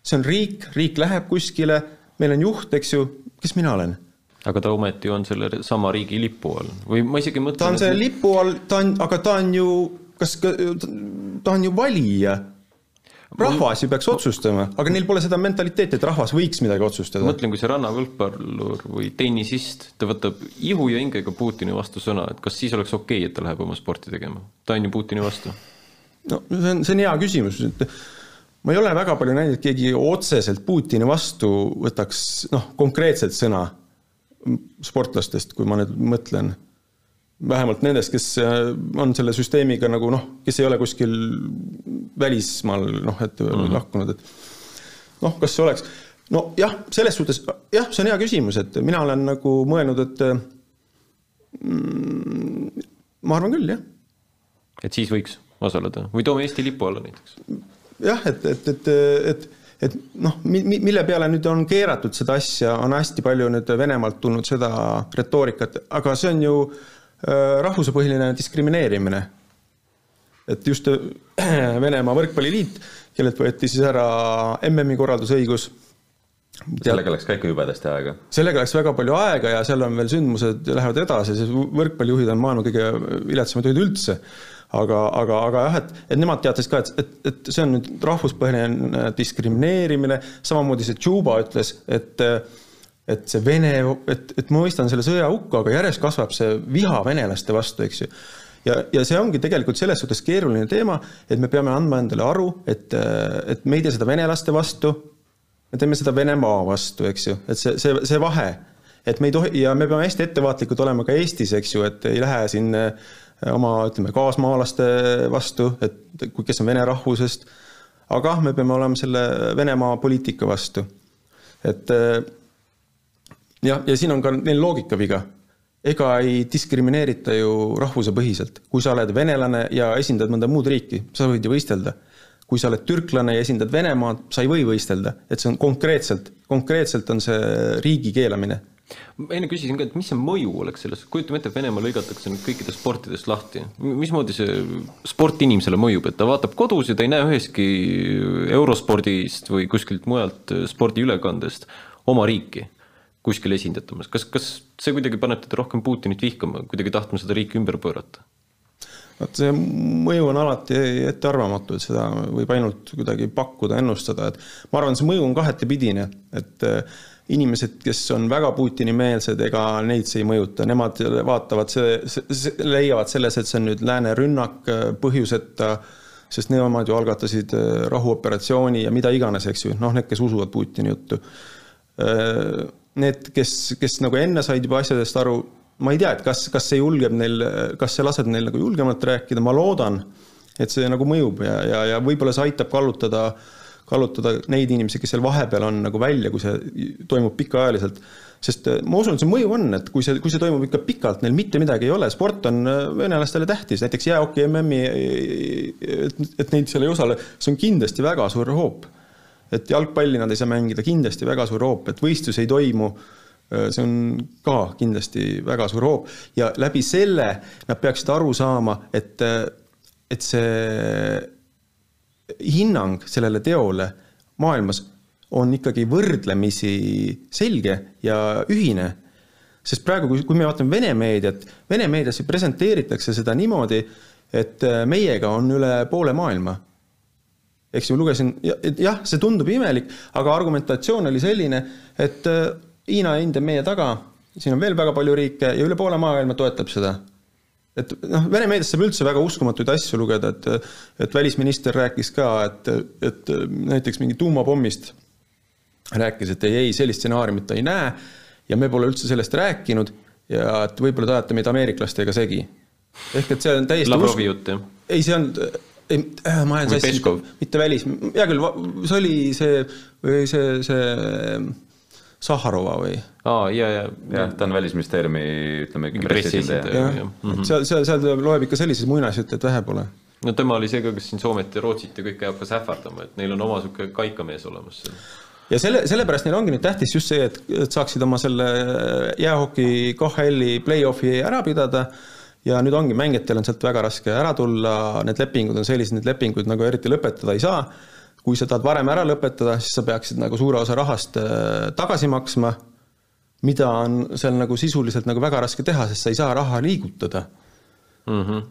see on riik, riik läheb kuskile, meil on juht, eks ju, kes mina olen aga ta ometi on selle sama riigi lipu all või ma isegi mõtlen. ta on selle lipu all, ta on, aga ta on ju, kas, ta on ju valija. rahvas ju peaks otsustama, aga neil pole seda mentaliteeti, et rahvas võiks midagi otsustada. mõtlen, kui see rannavõrkpallur või tennisist, ta võtab ihu ja hingega Putini vastu sõna, et kas siis oleks okei okay,, et ta läheb oma sporti tegema? ta on ju Putini vastu. no see on, see on hea küsimus, et ma ei ole väga palju näinud, et keegi otseselt Putini vastu võtaks noh, konkreetselt sõna sportlastest, kui ma nüüd mõtlen, vähemalt nendest, kes äh, on selle süsteemiga nagu noh, kes ei ole kuskil välismaal noh, et mm -hmm. lahkunud, et noh, kas see oleks, nojah, selles suhtes jah, see on hea küsimus, et mina olen nagu mõelnud, et mm, ma arvan küll, jah. et siis võiks osaleda või toome Eesti lipu alla näiteks? jah, et, et, et, et et noh, mille peale nüüd on keeratud seda asja, on hästi palju nüüd Venemaalt tulnud seda retoorikat, aga see on ju äh, rahvusepõhiline diskrimineerimine. et just äh, Venemaa Võrkpalliliit, kellelt võeti siis ära MM-i korraldusõigus. sellega läks ka ikka jubedasti aega. sellega läks väga palju aega ja seal on veel sündmused lähevad edasi, sest võrkpallijuhid on maailma kõige viletsamad juhid üldse aga, aga, aga jah, et, et nemad teadsid ka, et, et, et see on nüüd rahvuspõhine diskrimineerimine, samamoodi see Tšuba ütles, et et see Vene, et, et ma mõistan selle sõja hukka, aga järjest kasvab see viha venelaste vastu, eks ju. ja, ja see ongi tegelikult selles suhtes keeruline teema, et me peame andma endale aru, et, et me ei tee seda venelaste vastu, me teeme seda Venemaa vastu, eks ju, et see, see, see vahe, et me ei tohi ja me peame hästi ettevaatlikud olema ka Eestis, eks ju, et ei lähe siin äh, oma, ütleme, kaasmaalaste vastu, et kui, kes on vene rahvusest, aga me peame olema selle Venemaa poliitika vastu. et jah, ja siin on ka neil loogikaviga. ega ei diskrimineerita ju rahvusepõhiselt. kui sa oled venelane ja esindad mõnda muud riiki, sa võid ju võistelda. kui sa oled türklane ja esindad Venemaad, sa ei või võistelda, et see on konkreetselt, konkreetselt on see riigi keelamine ma enne küsisin ka, et mis see mõju oleks selles, kujutame ette, Venemaa lõigatakse nüüd kõikidest sportidest lahti. mismoodi see sport inimesele mõjub, et ta vaatab kodus ja ta ei näe ühestki eurospordist või kuskilt mujalt spordiülekandest oma riiki kuskil esindatamas. kas, kas see kuidagi paneb teda rohkem Putinit vihkama, kuidagi tahtma seda riiki ümber pöörata? vot see mõju on alati ettearvamatu, et seda võib ainult kuidagi pakkuda, ennustada, et ma arvan, see mõju on kahetepidine, et inimesed, kes on väga Putini-meelsed, ega neid see ei mõjuta, nemad vaatavad see, see, leiavad selles, et see on nüüd lääne rünnak põhjuseta, sest nemad ju algatasid rahuoperatsiooni ja mida iganes, eks ju, noh, need, kes usuvad Putini juttu. Need, kes, kes nagu enne said juba asjadest aru, ma ei tea, et kas, kas see julgeb neil, kas see laseb neil nagu julgemalt rääkida, ma loodan, et see nagu mõjub ja, ja, ja võib-olla see aitab kallutada äh, kallutada neid inimesi, kes seal vahepeal on nagu välja, kui see toimub pikaajaliselt. sest äh, ma usun, et see mõju on, et kui see, kui see toimub ikka pikalt, neil mitte midagi ei ole, sport on äh, venelastele tähtis, näiteks jäähoki MM-i, et, et neid seal ei osale, see on kindlasti väga suur hoop. et jalgpalli nad ei saa mängida, kindlasti väga suur hoop, et võistlus ei toimu äh, see on ka kindlasti väga suur hoop ja läbi selle nad peaksid aru saama, et, et see hinnang sellele teole maailmas on ikkagi võrdlemisi selge ja ühine. sest praegu, kui, me vaatame Vene meediat, Vene meedias presenteeritakse seda niimoodi, et äh, meiega on üle poole maailma. eks ju, lugesin, jah, see tundub imelik, aga argumentatsioon oli selline, et äh, Hiina ja India on meie taga, siin on veel väga palju riike ja üle poole maailma toetab seda et noh, Vene meedias saab üldse väga uskumatuid asju lugeda, et, et välisminister rääkis ka, et, et näiteks mingi tuumapommist rääkis, et ei, ei, sellist stsenaariumit ta ei näe ja me pole üldse sellest rääkinud ja et võib-olla te ajate meid ameeriklastega segi. ehk et see on täiesti Lavrovi jutt, jah? ei, see on, ei, äh, ma ajan sassi, mitte välis, hea küll, see oli see, või see, see Sahharova või? aa, ja, ja. jah, ta on Välisministeeriumi, ütleme pressiesindaja. jah, mhm. seal, seal, seal loeb ikka selliseid muinasjutte, et vähe pole. no tema oli see ka, kes siin Soomet ja Rootsit ja kõike hakkas ähvardama, et neil on oma niisugune kaikamees olemas seal ja selle, sellepärast neil ongi nüüd tähtis just see, et, et saaksid oma selle jäähoki KHL-i play-off'i ära pidada ja nüüd ongi mängijatel on sealt väga raske ära tulla, need lepingud on sellised, neid lepinguid nagu eriti lõpetada ei saa kui sa tahad varem ära lõpetada, siis sa peaksid nagu suure osa rahast äh, tagasi maksma, mida on seal nagu sisuliselt nagu väga raske teha, sest sa ei saa raha liigutada mm. -hmm.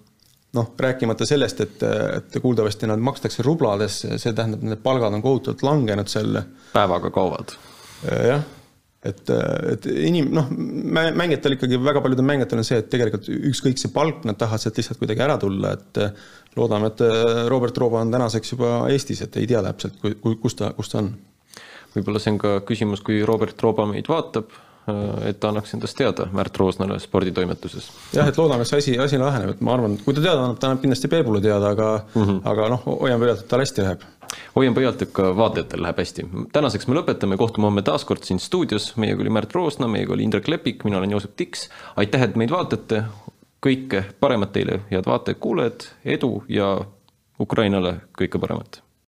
noh, rääkimata sellest, et, et kuuldavasti nad makstakse rublades, see tähendab, need palgad on kohutavalt langenud seal. päevaga kaovad. Äh, jah et, et inim-, noh, mängijatel ikkagi, väga paljudel mängijatel on see, et tegelikult ükskõik see palk, nad tahavad sealt lihtsalt kuidagi ära tulla, et loodame, et Robert Rooba on tänaseks juba Eestis, et ei tea täpselt, kui, kus ta, kus ta on. võib-olla see on ka küsimus, kui Robert Rooba meid vaatab, et ta annaks endast teada Märt Roosnale sporditoimetuses. jah, et loodame, et see asi, asi laheneb, et ma arvan, et kui ta teada annab, ta annab kindlasti Peebule teada, aga mm, -hmm. aga noh, hoiame pöialt, et tal hästi läheb hoian pöialt, et ka vaatajatel läheb hästi. tänaseks me lõpetame, kohtume homme taas kord siin stuudios, meiega oli Märt Roosna, meiega oli Indrek Lepik, mina olen Joosep Tiks. aitäh, et meid vaatate, kõike paremat teile, head vaatajad-kuulajad, edu ja Ukrainale kõike paremat